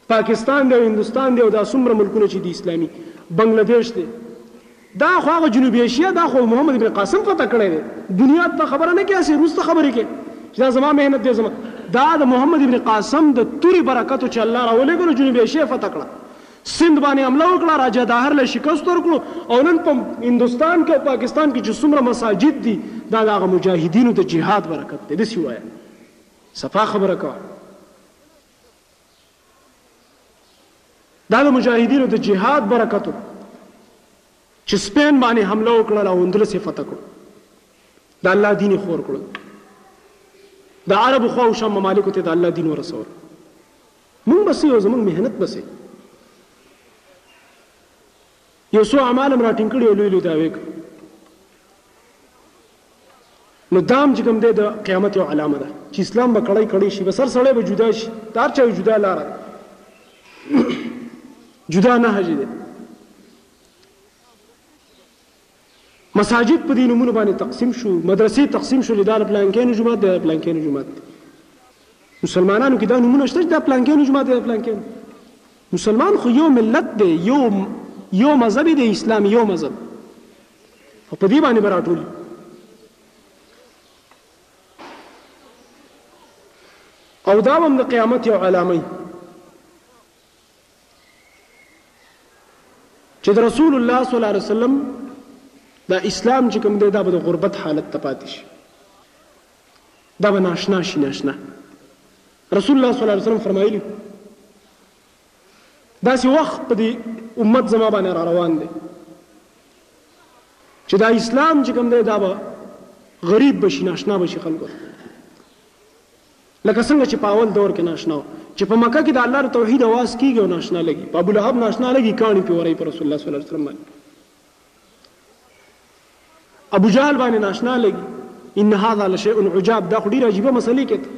پاکستان دی او هندوستان دی او دا څومره ملکونه چی دی اسلامی بنګله دیش دی دا خو هغه جنوبی ایشیا دا خو محمد ابن قاسم فتح کړی دی بنیاد ته خبره نه کیاسی روسته خبری کې چې دا زما مهنت دی زما دا د محمد ابن قاسم د توری برکت چې الله راولېګلو جنوبی ایشیا فتح کړه سند باندې حمله وکړه راجا داهر له شکست ورکړو او نن په هندستان کې او پاکستان کې چې څومره مساجد دي دا د هغه مجاهدینو د جهاد برکت دی داسې وایه صفا خبره کوه دا د مجاهدینو د جهاد برکت و چې سپین باندې حمله وکړل او اندلس یې فتح کړو د الله دین یې خور کړو د عربو خوا او شام ممالکو ته د الله دین ورسول مونږ بسې او زمونږ مهنت بسې یو څو اعمال هم راټینګ کړي او لوی لوی دعوې کوي نو دام چې کوم دی د قیامت یو علامه ده چې اسلام به کړی کړی شي بسر سړی به جدا شي دار چا جدا لار جدا نه هجې ده مساجد په دې نومونو باندې تقسیم شو، مدرسې تقسیم شولې، دا د پلانکینو جومات دی، دا د پلانکینو جومات دی. مسلمانانو کې دا نومونه شته چې دا پلانکینو جومات دی، دا پلانکینو. مسلمان خو یو ملت دی، یو یو مذهب دی، اسلام یو مذهب دی. او په دې باندې به راټول او دا هم د قیامت یو علامه چې د رسول الله صلی الله علیه وسلم دا اسلام چې کوم دی دا به د غربت حالت ته پاتې شي دا به ناشنا شي ناشنا رسول الله صلی الله علیه وسلم فرمایلی داسې وخت په دې امت زما باندې را روان دی چې دا اسلام چې کوم دی دا به غریب بشي ناشنا بشي خلکو لکه څنګه چې په اول دور کې ناشنا و چې په مکه کې د الله د توحید اواز کیږي او ناشنا لګي په ابولهب ناشنا لګي کاڼي پې وري په رسول الله صلی الله علیه وسلم باندې ابو جهل باندې ناشنا لګي ان هذا لشيء عجاب دا خو ډیره عجیبه مسلې کېته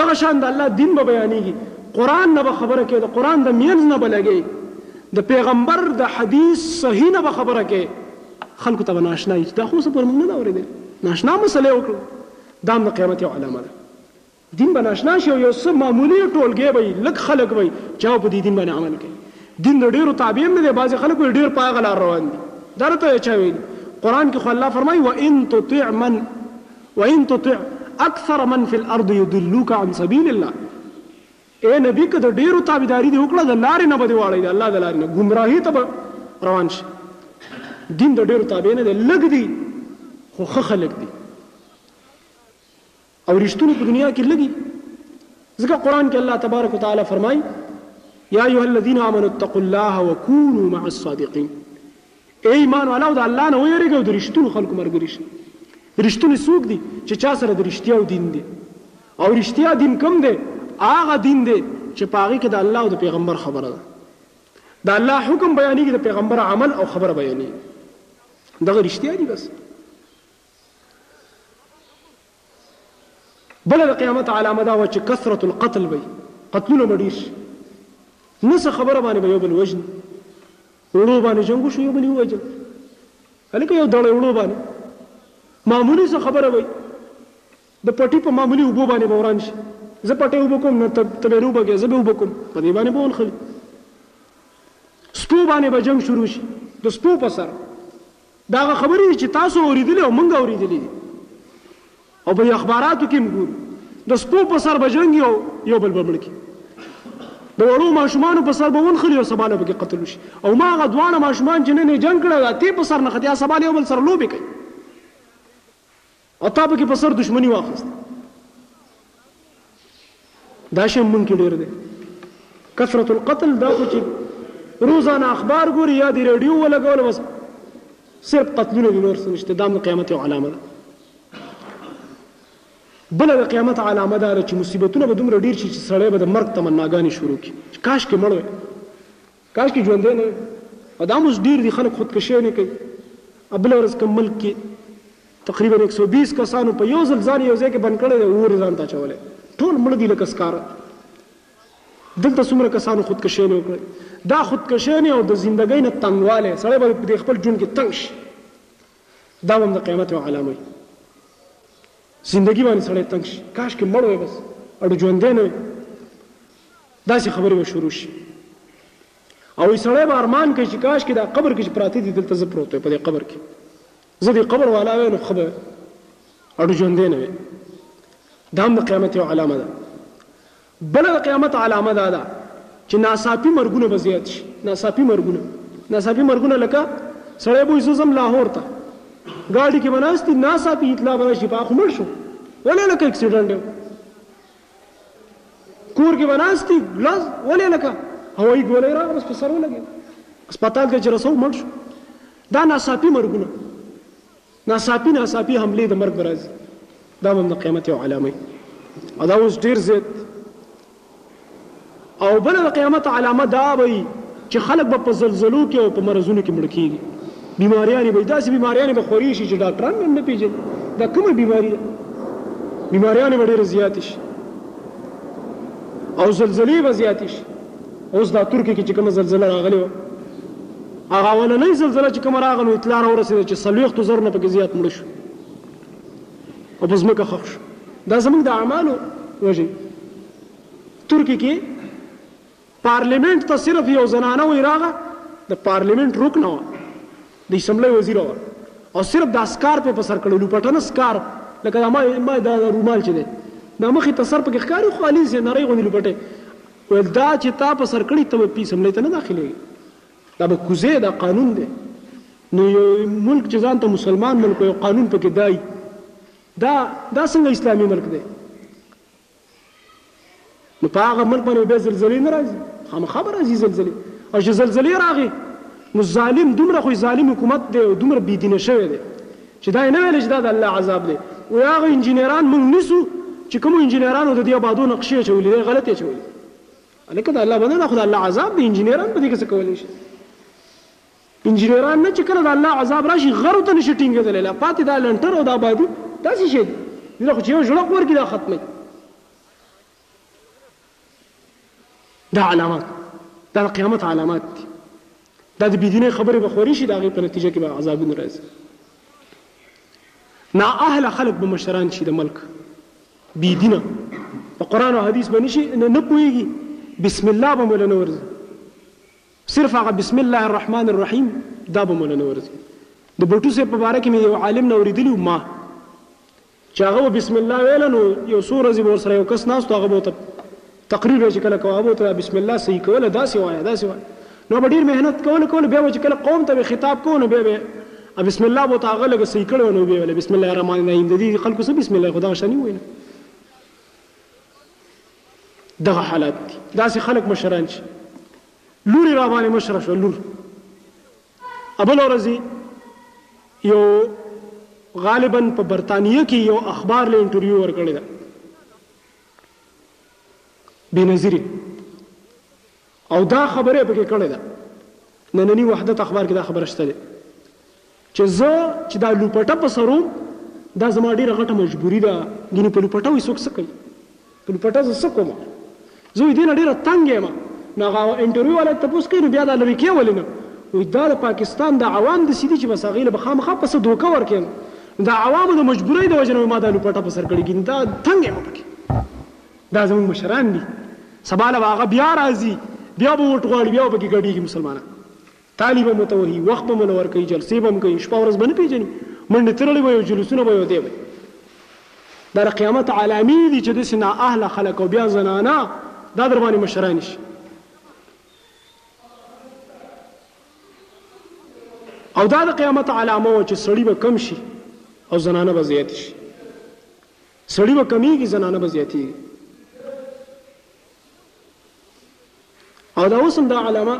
دغه شان د الله دین به بیانېږي قران نه به خبره کې د قران د مینځ نه بلګي د پیغمبر د حدیث صحیح نه به خبره کې خلکو ته ناشنا یې دا خو څه پر موږ نه اورېدل ناشنا مسلې وکړو دا هم د قیامت یوه علامه ده. دین به ناشنا شي او یو څه معمولي ټولګی به وي، لږ خلک به وي چې هغه په دې دین باندې عمل کوي. دین د ډېرو تابع هم نه دی، بعضې خلک وایي ډېر په هغه لار روان دي. دا راته یو چا ویلي، قرآن کې خو الله فرمایي، وان تطع من وان تطع اکثر من فی الارض یضلوک عن سبیل الله. اې نبی که د ډېرو تابعداري دې وکړه د لارې نه به دې واړوي د الله د لارې نه ګمراهي ته به روان شي دين د ډېرو تابع نه دی لږ دي خو ښه خلک دي او رښتوني په دنیا کې لګي ځکه قران کې الله تبارک وتعالى فرمایي یا ایها الذين امنوا اتقوا الله وكونوا مع الصادقين اې ایمان والو د الله نه ویریږئ او د رښتونو خلکو ملګري شئ. رښتوني څوک دي چې چا سره د رښتیاو دین دی او رښتیا دین کوم دی؟ هغه دین دی چې په هغه کې د الله او د پیغمبر خبره ده. د الله حکم بیانیږي، د پیغمبر عمل او خبره بیانیږي. دغه رښتیا دي بس. بله د قیامت علامه دا وه چې کثرت القتل به قتلونه به ډیر شي نه څه خبره باندې به یو بل وژني وړو باندې جنګ وشو یو بل ووژل هلکه یو دړی وړو باندې معمولی څه خبره وي د پټي په معمولی اوبو باندې به وران شي زه پټي اوبه کوم نه ته به روبه کې زه به اوبه کوم په دې باندې به ونخلي سپو باندې به جنګ شروع شي د سپو په سر دا هغه خبرې دي چې تاسو اورېدلې او موږ اورېدلې دي او په اخباراتو کې هم ګورو د سپو په سر به جنګ یو یو بل به مړ کړي د وړو ماشومانو په سر به ونښلي او سبا له پکې قتل وشي او ما هغه دواړه ماشومان چې نن یې جنګ کړی دا تې په سر نښتي سبا له یو بل سره لوبې کوي او تا پکې په سر دشمني واخیسته دا شی مونږ کې ډیر دی کثرت القتل دا خو چې روزانه اخبار ګوري یا دی ریډیو ولګول بس صرف قتلونه دي نور څه نشته دا د قیامت یو علامه ده بله د قیامت علامه دا ده چې مصیبتونه به دومره ډیر شي چې سړی به د مرګ تمناګانې شروع کړي کاش کې مړ وی کاشکی ژوندی نه وی او دا هم اوس ډیر دی خلک خودکشی نه کوی او بله ورځ کوم ملک کی تقریبا ایک سو بیس کسانو په یو ځل ځان یو ځای کی بند کړی دی اور یې ځانته اچولی ټول مړه دی لکه سکاره دلته څومره کسانو خودکشی نه وکړی دا خودکشی نه او د زندګۍ نه تنګوالی سړی به په خپل ژوند کی تنګ شي دا هم د قیامت یو علامه زندګی باندی سړی تنګ شی کاشکی مړ وای بس اډو ژوندی نه وای داسی خبری به شروع شی او سړی به ارمان کوي چې کاش کې دا قبر کې چې پراته دي دلته زه پروت په دې قبر کې زه دې قبر والا وای نو خبر اډو ژوندې نه وي دا هم د قیامت یو علامه ده بله د قیامت علامه دا ده چې ناڅاپي مرګونه به زیات شي، ناڅاپي مرګونه، ناڅاپي مرګونه لکه سړی به وایي زه ځم لاهور ته، ګاډي کې به ناست وي، ناڅاپي اطلاع به راشي هغه خو مړ شو، ولې لکه اکسیډنټ یې وکړ، کور کې به ناست وي ګلاس ولې لکه هوایي ګولۍ راغله بس په سر ولګېده، هسپتال ته چې رسوو مړ شو، دا ناڅاپي مرګونه. ناڅاپي ناڅاپي حملې د مرګ به راځي دا به هم د قیامت یو علامه وي او دا اوس ډېر زیات او بله د قیامت علامه دا به وي چې خلک به په زلزلو کې او په مرضونو کې مړه کېږي بیماریانې به داسې بیماریانې به خورې شي چې ډاکټران به هم نه پېژني دا کومه بیماري ده بیماریانې به ډېرې زیاتې شي او زلزلې به زیاتې شي اوس دا ترکیه کې چې کومه زلزله راغلې وه هغه اولنۍ زلزله چې کومه راغله، نو اطلاع راورسېده چې څلوېښتو زرو نه پکې زیات مړه شول او په ځمکه ښخ شول. دا زموږ د اعمالو وجه وي. ترکیې کې پارلېمنټ ته صرف یو زنانه وي راغه، د پارلېمنټ رکنه وه، د اسمبلۍ وزیره وه او صرف دا سکارپ یې په سر کړی، لوپټنه سکارپ، لکه دا ما دا رومال چې دی، دا مخې ته سر پکې ښکاري، خو عالي داسې نرۍ غوندې لوپټه یې ویل دا چې تا په سر کړې، ته به اسمبلۍ ته نه داخلېږې. دا به کوزی دا قانون دی نو یو ملک چې ځان ته مسلمان ملک وي او قانون پکې دای دا دا څنګه اسلامي ملک دی نو په هغه ملک باندې به زلزلې نه راځي خامخا به راځي زلزلې او چې زلزلې راغې نو ظالم دومره خو ظالم حکومت دی او دومره بيدینه شوی دی چې دا نه ویل چې دا د الله عذاب دی او هغه انجنیران موږ نیسو چې کوم انجنیرانو د دې آبادو نقشې چولې غلطې چولې هلکه د الله بنده دا خو د الله عذاب دی انجنیران په دې کې څه کولی شي انجنیران نه چې کله د الله عذاب راشي غرو ته نشي ټینګېدلی لا پاتې دا لنټر او دا بادي داسې شی دی دې له خو چې یو ژړک ورکړي دا ختموي دا علامات دا د قیامت علامات دي دا د بی دینۍ خبرې به خورې شي د هغې په نتیجه کې به عذابونه راځي نا اهله خلک به مشران شي د ملک بی دینه په قران او حدیث باندې شي نه پويږي بسم الله به مولا نور صرف هغه بسم الله الرحمن الرحیم دا به مولا نور د بټو سه په باره کې مې یو عالم نه اوریدلی ما چې هغه به بسم الله ویله نو یو څو ورځې به ورسره یو کس ناست و هغه به ورته تقریر به یې چې کله کوه هغه به ورته بسم الله صحیح کوله داسې وایه داسې وایه نو به ډېر محنت کول کول بیا به چې کله قوم ته به خطاب کوو نو بیا به بسم الله به ورته هغه لږه صحیح کړی نو بیا ویله بسم الله الرحمن الرحیم د دې خلکو څه بسم الله خو دغه شاني وویله دغه حالات دي داسې خلک مشران چې لورې را باندې مشره شوه لور بله ورځ یو غالباً په برطانیه کې یو اخبار له انټرویو ورکړې ده بېنظیري او دا خبره یې پکې کړې ده ننني وحدت اخبار کې دا خبره شته ده چې زه چې دا لوپټه په سرو دا زما ډېره غټه مجبوري ده ګینې په لوپټه وي څوک څه کوي پر پټه زه څه کوم زه وی دینه ډیره تنګ یم نو هغه انټرویو والا تپوس کوي نو بیا دا لری کې ولې نه وی دا د پاکستان دا عوام د سیدی چې بس هغه له خامخا پس دوکه ورکې نو دا عوامو د مجبورۍ د وجنه ما دا لوپټه په سر کړی ګین دا تنګ یم پکې دا زمون مشران دي سبا له هغه بیا راځي بیا به وټ غواړي بیا به کې ګډیږي مسلمانان تالی به مو ته وهی وخت به مو له ورکوی جلسې به هم کوی شپه ورځ به نه پېژنی منډې ترړې به یې او جلوسونه به یې او دی به یې دا د قیامت علامې دي چې داسې نااهله خلک او بیا زنانه دا در باندې مشران شي او دا د قیامت علامه و چې سړی به کم شي او زنانه به زیات شي سړی به کمیږي زنانه به زیاتیږي او دا اوس هم دا علامه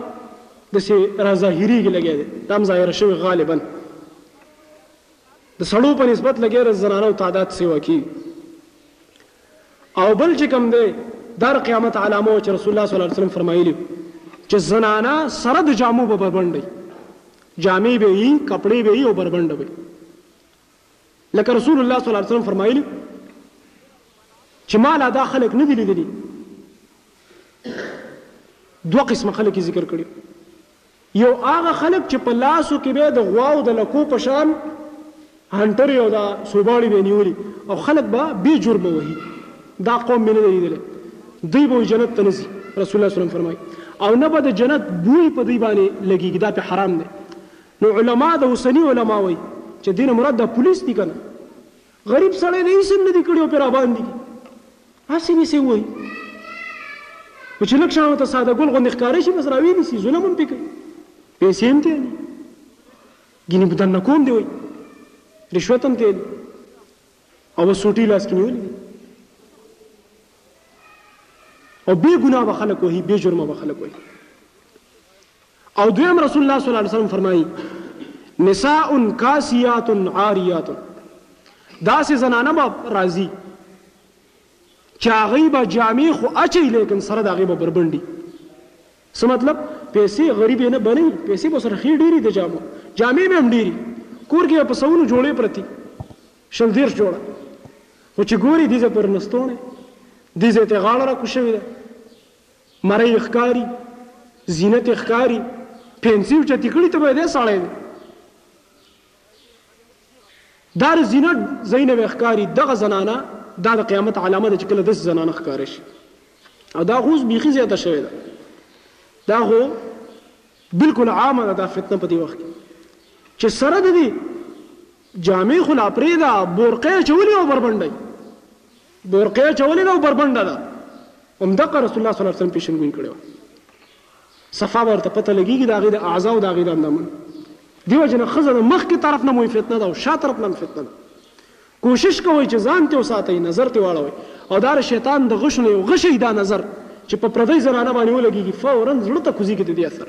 داسې را ظاهرېږي لګی دی دا هم ظاهره شوی غالبا د سړو په نسبت لګی د زنانو تعداد سیوا کېږي او بل چې کوم دی دا د قیامت علامه چې رسول الله صلی الله علیه وسلم فرمایلي چې زنانه سره د جامو به بربنډي جامې به یي کپړې به یي او بربنډه به لکه رسول الله صلی الله علیه وسلم فرمایلی چې ما لا دا خلک نه دي لیدلي دوه قسمه خلک ذکر کړي یو هغه خلک چې په لاسو کې به د غوا او د لکو په شان هنټر یو دا سوباړي به نیولي او خلک به بې جرمه وهي دا قوم مې نه دی لیدلی دوی به جنت ته نه ځي رسول الله صلی الله علیه وسلم فرمایي او نه به د جنت بوی په دوی باندې لګېږي دا په حرام دی نو علماء د اوسنی علماء وایی چه دینه مراد دا پولیس دی کنه غریب سړی دی هیڅ هم ندی کړی او پرا باندی کی هسی به سی وای نو چې لکه شانو ته ساده ګل غوندې ښکاره شي بس راوي نیسي ظلم هم پې کوي پیسې هم تېلي ګینې په دنه کوم دی وایي رشوت هم تېلي او سوټي لاس کې نیولي او بې ګناه به خلک وهي بې جرمه به خلک وهي او دویم رسول الله صلی الله علیه وسلم فرمایي نساء کاسیات عاریات داسې زنانه به راځي چې هغوی به جامې خو اچوي لیکن سره د هغې به بربنډي څه مطلب پیسې غریبې نه بنوي پیسې به سره ښې ډېري د جامو جامې به هم ډېري کور کې په سوونو جوړې پرتي شل دېرش جوړه خو چې ګوري دې ځای پر نستوڼې دې ځای ته غاړه راکوشوې ده مرۍ یې ښکاري، زینت یې ښکاري، پنسې اوچتې کړي ته به یې دی سړی دی. دا د زینت ځایونه به یې ښکاري، دغه زنانه دا د قیامت علامه ده چې کله داسې زنانه ښکاره شي. او دا خو اوس بیخي زیاته شوې ده، دا خو بلکل عامه ده دا فتنه په دې وخت کې چې سره د دې جامې خو لا پرېږده، بورقه یې اچولې او بربنډه یې. بورقه یې اچولې ده او بربنډه ده. همدغه رسول الله صلی الله علیه وسلم پېشنګوي کړې وه. صفا به ورته پته لګېږي د هغې د اعضاو د هغې د اندامونو. دې وجې نه ښځه د مخکې طرف نه مو فتنه ده او شا طرف نه هم فتنه ده. کوشش کوئ چې ځان ترې وساتئ، نظر ترې واړوئ او دا د شیطان د غشو نه یو غشی دی دا نظر چې په پردۍ زنانه باندې ولګېږي فوراً زړه ته کوزېږي د دې اثر.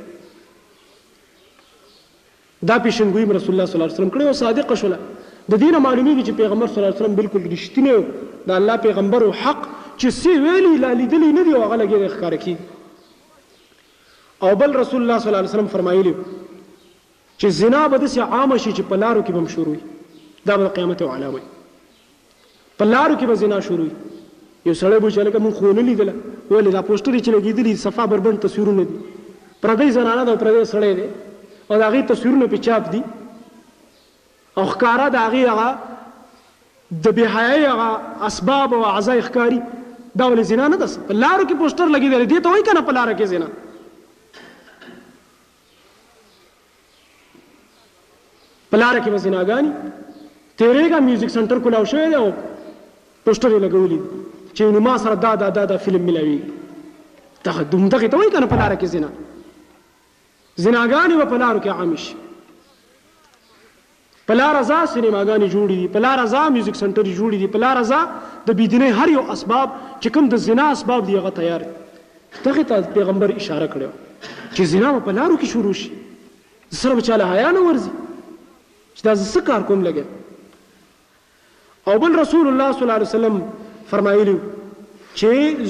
دا پیشنګوی هم رسول الله صلی الله علیه وسلم کړی وه او صادقه شوله. د دې نه معلومیږي چې پیغمبر صلی الله علیه وسلم بلکل رښتینی وو. د الله پیغمبر وو حق چې څۀ ویلي لا لیدلی نه دي او هغه لږې لږې ښکاره کیږي. او بل رسول الله صلی الله علیه وسلم فرمایلي وو چې زنا به داسې عامه شي چې په لارو کې به هم شروع وي. دا به د قیامت یوه علامه وي. په لارو کې به زنا شروع وي یو سړی به وي چې هلکه موږ خو ونه لیدله ولې دا پوسټر یې چې لګېدلي دي صفا بربنډ تصویرونه دي پردۍ زنانه ده او پردی سړی دی او د هغې تصویرونه پرې چاپ دي او ښکاره د هغې هغه د بېحیایۍ هغه اسباب او اعضا یې ښکاري دا ولې زنا نه ده په لارو کې پوسټر لګېدلی دې ته وایي که نه په لاره کې زنا په لاره کې به زناګاني تیریږه میوزیک سنټر کولاو شوی دی او پوسټر یې لګولي چې نو ما سره دا دا دا دا فلم ملاوي دغه دوم دغه ته وایي کنه په لار کې زنا زناګانې و په لارو کې عام شي په لاره ځه سینماګانې جوړې دي، په لاره ځه میوزیک سنټرې جوړې دي، په لاره ځه د بېدینۍ هر یو اسباب چې کوم د زنا اسباب دي هغه تیار دي. دغې ته پیغمبر اشاره کړې وه چې زنا به په لارو کې شروع شي، زه سره به چا له حیا نه ورځي چې دا زه څه کار کوم لګیا یم. او بل رسول الله صلی الله علیه وسلم فرمایلی چې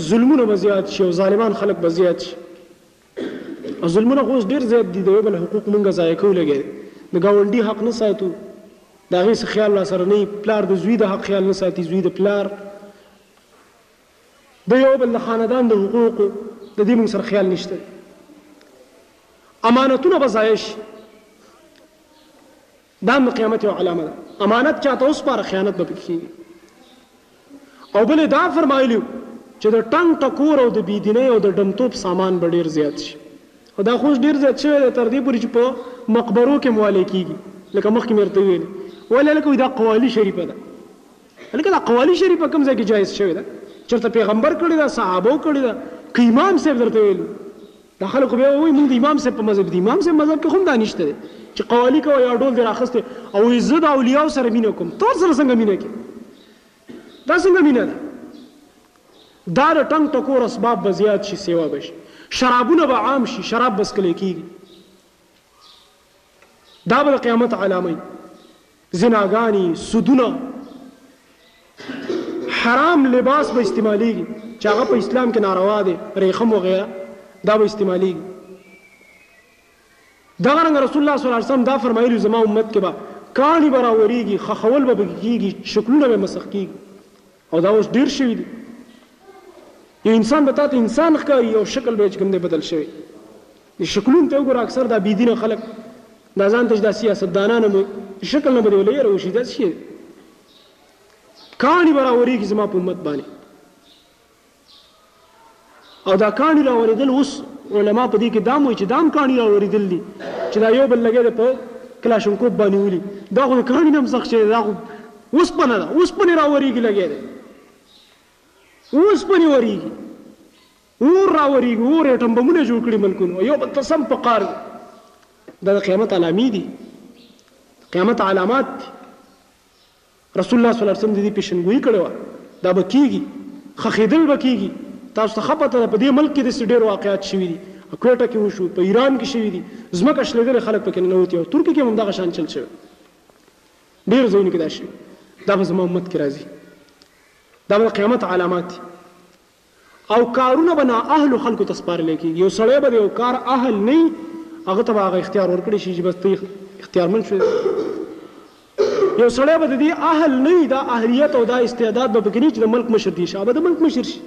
ظلمونه به زیات شي او ظالمان خلک به زیات شي. ظلمونه خو اوس ډېر زیات دي، د یو بل حقوق مونږ ضایع کوو لګیا دي، د ګاونډي حق نه ساتو، د هغې څه خیال راسره نه وي، پلار د زوی د حق خیال نه ساتي، زوی د پلار، د یو بل د خاندان د حقوقو د دې مونږ سره خیال نشته دی، امانتونه به ضایع شي. دا هم د قیامت یوه علامه ده. امانت چاته وسپاره خیانت به پکې کیږي. او بل یې دا فرمایلي وو چې د ټنګ ټکور او د بې دینۍ او د ډمتوب سامان به ډېر زیات شي. او دا خو اوس ډېر زیات شوی دی تر دې پورې چې په مقبرو کې هم والې کیږي لکه مخکې مې درته ویلي. ولې هلکه وایي دا قوالي شریفه ده. هلکه دا قوالی شریف په کوم ځای کی جایز شوی ده چرته پیغمبر کړی ده صحابو کړی ده که امام صاحب درته ویلی دا خلک بیا وای مونږ د امام صاحب په مذهب دی امام صاحب مذهب کې هم دا نشته دی چې قوالی کوي یا ډول دی راخسته او عزت او اولیاء سره مینه کوم تور سره څنګه مینه کې دا څنګه مینه ده دا د ټنګ ټکور اسباب به زیات شي سیوا به شي شرابونه به عام شي شراب بس کلی کیږي دا به قیامت علامه زناګانی سودونه حرام لباس به استعمالیږی چه هغه په اسلام کی ناروا دی ریخم وغیره دا به استعمالیږی دغه رنګ رسول الله صلی الله علیه وسلم دا فرمایلی زما امت کی به کانی به راوریږی خخول به کیږی شکلونه به مسخ کیږی او دا اوس ډېر شوي دي. یو انسان به تاته انسان ښکاري او شکل به یې چې کوم دی بدل شوی د شکلونو ته وګوره اکثر دا بېدینه خلک دا ځان ته چې دا سیاستدانان هم د شکل نه به دې وله یېره وشي دا څه شی دی کاڼي به راورېږي زما په امت باندې او دا کاڼي راورېدل اوس علما په دې کې دام وایي چې دام کاڼي راورېدل دي چې دا یو بل لګی دی په کلاشنکوپ باندې ولي دا خو د کاڼي نه هم سخت شی دی دا خو اوسپنه ده اوسپنې راورېږي لګی دی اوسپنې ورېږي اور راورېږي اور اټم بمونه جوړ کړي ملکونو یو بل ته سم په قار دا د قیامت علامې دي قیامت علامات دي رسول الله صلی الله علیه وسلم د دې پېشنګويي کړې وه، دا به کېږي، ښخېدل به کېږي، تاسو ته ښه پته ده په دې ملک کې داسې ډېر واقعات شوي دي، کوېټه کې وشو، په ایران کې شوي دي، ځمکه شلېدلې خلک پکې ننوتي او ترکیه کې هم همدغه شان چل شوی، ډېرو ځایونو کې دا شوي، دا به زما امت کې راځي، دا به د قیامت علامات دي. او کارونه به نا اهلو خلکو ته سپارلی کېږي، یو سړی به د یو کار اهل نه وي هغه ته به هغه اختیار ورکړی شي چې بس ته اختیارمند شوې، یو سړی به د دې اهل نه وي دا اهلیت او دا استعداد به پکې نه وي چې د ملک مشر دې شي هغه به د ملک مشر شي،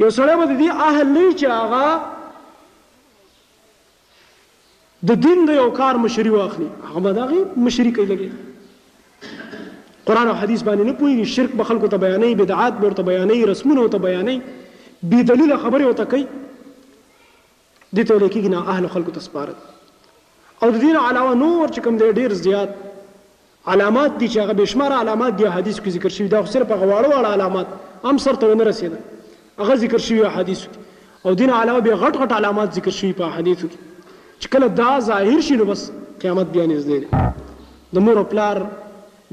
یو سړی به د دې اهل نه وي چې هغه د دين د يو کار مشري واخلي هغه به د هغې مشري کوي لګي قرآن او حديث باندې نه پوهېږي شرک به خلکو ته بیانوي بدعات به ورته بیانوي رسمونه ورته بیانوي بې دلیله خبرې ورته کوي دې ته ویل کېږي نااهلو خلکو ته سپارل او د دین علاوه نور چې کوم دی ډېر زیات علامات دي چې هغه بې شماره علامات دي احادیثو کې ذکر شوي دا خو صرف هغه واړه واړه علامات هم سر ته ونه رسېدل هغه ذکر شوي احادیثو کې او دین علاوه بیا غټ غټ علامات ذکر شوي په احادیثو کې چې کله دا ظاهر شي نو بس قیامت بیا نږدې دی د مور او پلار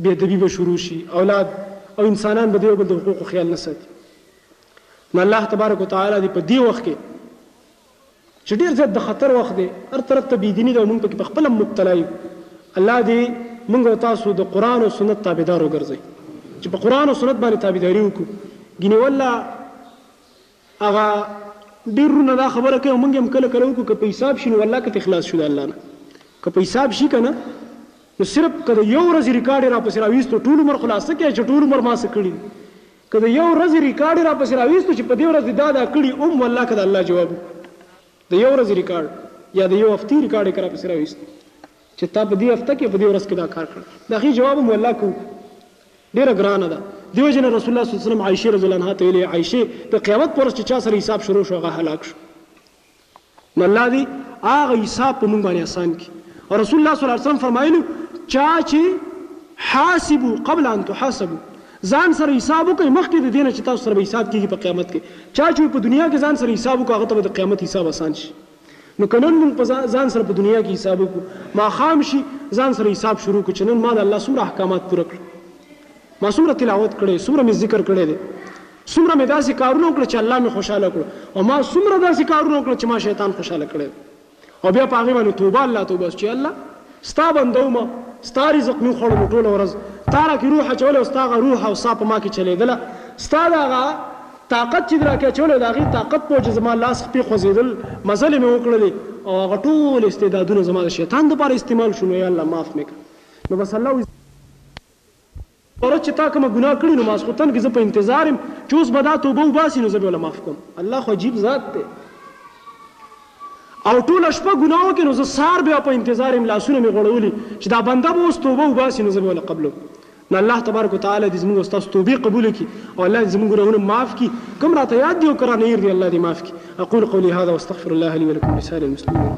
بې ادبي به شروع شي اولاد او انسانان به د یو بل د حقوقو خیال نه ساتي نو الله تبارک وتعالی دې په دې وخت کې چې ډېر زیات د خطر وخت دی، هر طرف ته بې دیني ده او موږ پکې په خپله هم مبتلا یو. الله دې موږ او تاسو د قرآن او سنت تابعدار وګرځوي، چې په قرآن او سنت باندې تابعداري وکړو، ګنې والله هغه ډېر وروڼه دا خبره کوي او موږ یې هم کله کله وکړو، که په حساب شي نو والله که ترې خلاص شو د الله نه، که په حساب شي کنه نو صرف که د یو ورځې ریکارډ یې راپسې راویستو ټول عمر خو لا څه کوې چې ټول عمر ما څه کړي دي، که د یو ورځی ریکارډ یې راپسې راویستو چې په دې ورځ دې دا دا کړي اوم والله که د الله جواب وکړو د یو ورځی ریکارډ یا د یو هفتی ریکارډ یې که راپسې راویست چې تا په دې هفته کې په دې ورځ کې دا کار کړ د هغې جواب هم والله کو ډیره ګرانه ده دیو جن رسول الله صلی الله علیه وسلم عائشه رضی الله عنها ته ویلي عائشه د قیامت پر ورځ چې چا سره حساب شروع شو هغه هلاک شو نو الله دې هغه حساب په موږ باندې اسان کړي او رسول الله صلی الله علیه وسلم فرمایلو چا چې حاسبو قبل ان تحاسبو ځان سره حساب وکړئ مخکې د دې نه چې تاسو سره به حساب کېږي په قیامت کې چا چې په دنیا کې ځان سره حساب وکړو هغه ته به د قیامت حساب اسان شي نو که نن موږ په ځان سره په دنیا کې حساب وکړو ماښام شي ځان سره حساب شروع کړو چې نن ما د الله څومره احکامات پوره کړل ما څومره تلاوت کړی څومره مې ذکر کړی دی څومره مې داسې کارونه وکړل چې الله مې خوشحاله کړو او ما څومره داسې کارونه وکړل چې ما شیطان خوشحاله کړی دی او بیا په هغې باندې توبه الله ته وباسو چې الله ستا بنده وم ستا رزق مې وخوړو نو ټوله ورځ تا راکې روح اچولی او ستا هغه روح او سا په ما کې چلېدله ستا د هغه طاقت چې د راکې اچولی او د هغې طاقت په وجه زما لاس خپې خوځېدل مزلې مې وکړلې او هغه ټول استعدادونه زما د شیطان دپاره استعمال شو نو یا الله معاف مې کړه نو بس الله وروره چی تا کومه ګناه کړی نو ماسخوتن کی زه په انتظار یم چی اوس به دا توبه وباسی نو زه به له معاف کوم الله خو عجیب ذات دی او ټوله شپه ګناه وکړی نو زه سار بیا په انتظار یم لاسونه می غوړولی چی دا بنده به اوس توبه وباسی نو زه به له قبلوم نو الله تبارک وتعالی دی زموږ استاس توبه قبول کی او الله دی زموږ ګناهونه معاف کی کوم راته یاد دی او کرا نیر دی الله دی معاف کی اقول قولی هذا واستغفر الله لي ولكم لسائر المسلمين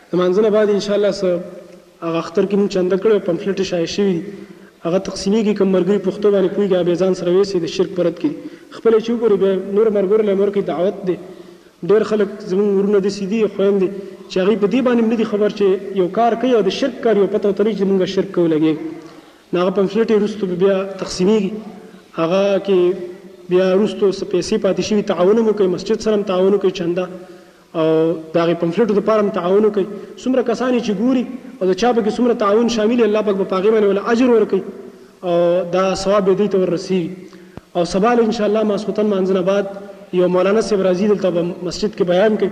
لمانځه نه بعد انشاالله څه هغه اختر کې مونږ چنده کړی او پمفلټ شایع شوي دي هغه تقسیمیږي کوم مرګري پښتو باندې پوهیږي هغه بیا ځان سره ویسي د شرک په رد کې دي خپله یې چې وګوري بیا نورو مرګرو له یې ورکړي دعوت دی ډیر خلک زمونږ ورونه داسې دي او خویندې چې هغوی په دې باندې هم نه دي خبر چې یو کار کوي او د شرک کار یو پته ورته نه وي چې مونږ شرک کوو لګېږي نو هغه پمفلټ یې وروسته به بیا تقسیمیږي هغه کې بیا وروسته څه پیسې پاتې شوي تعاون هم وکړئ مسجد سره هم تعاون وکړئ چنده او د هغه پمفلټو د پاره هم تعاون وکړي څومره کسان یې چې ګوري او د چا په کې څومره تعاون شامل یې الله پاک به په هغې باندې وله اجر ورکړي او دا ثواب به دوی ته ورسیږي او سبا له انشاءالله ماسخوتن مانځه نه بعد یو مولانا صاحب راځي دلته به مسجد کې بیان کوي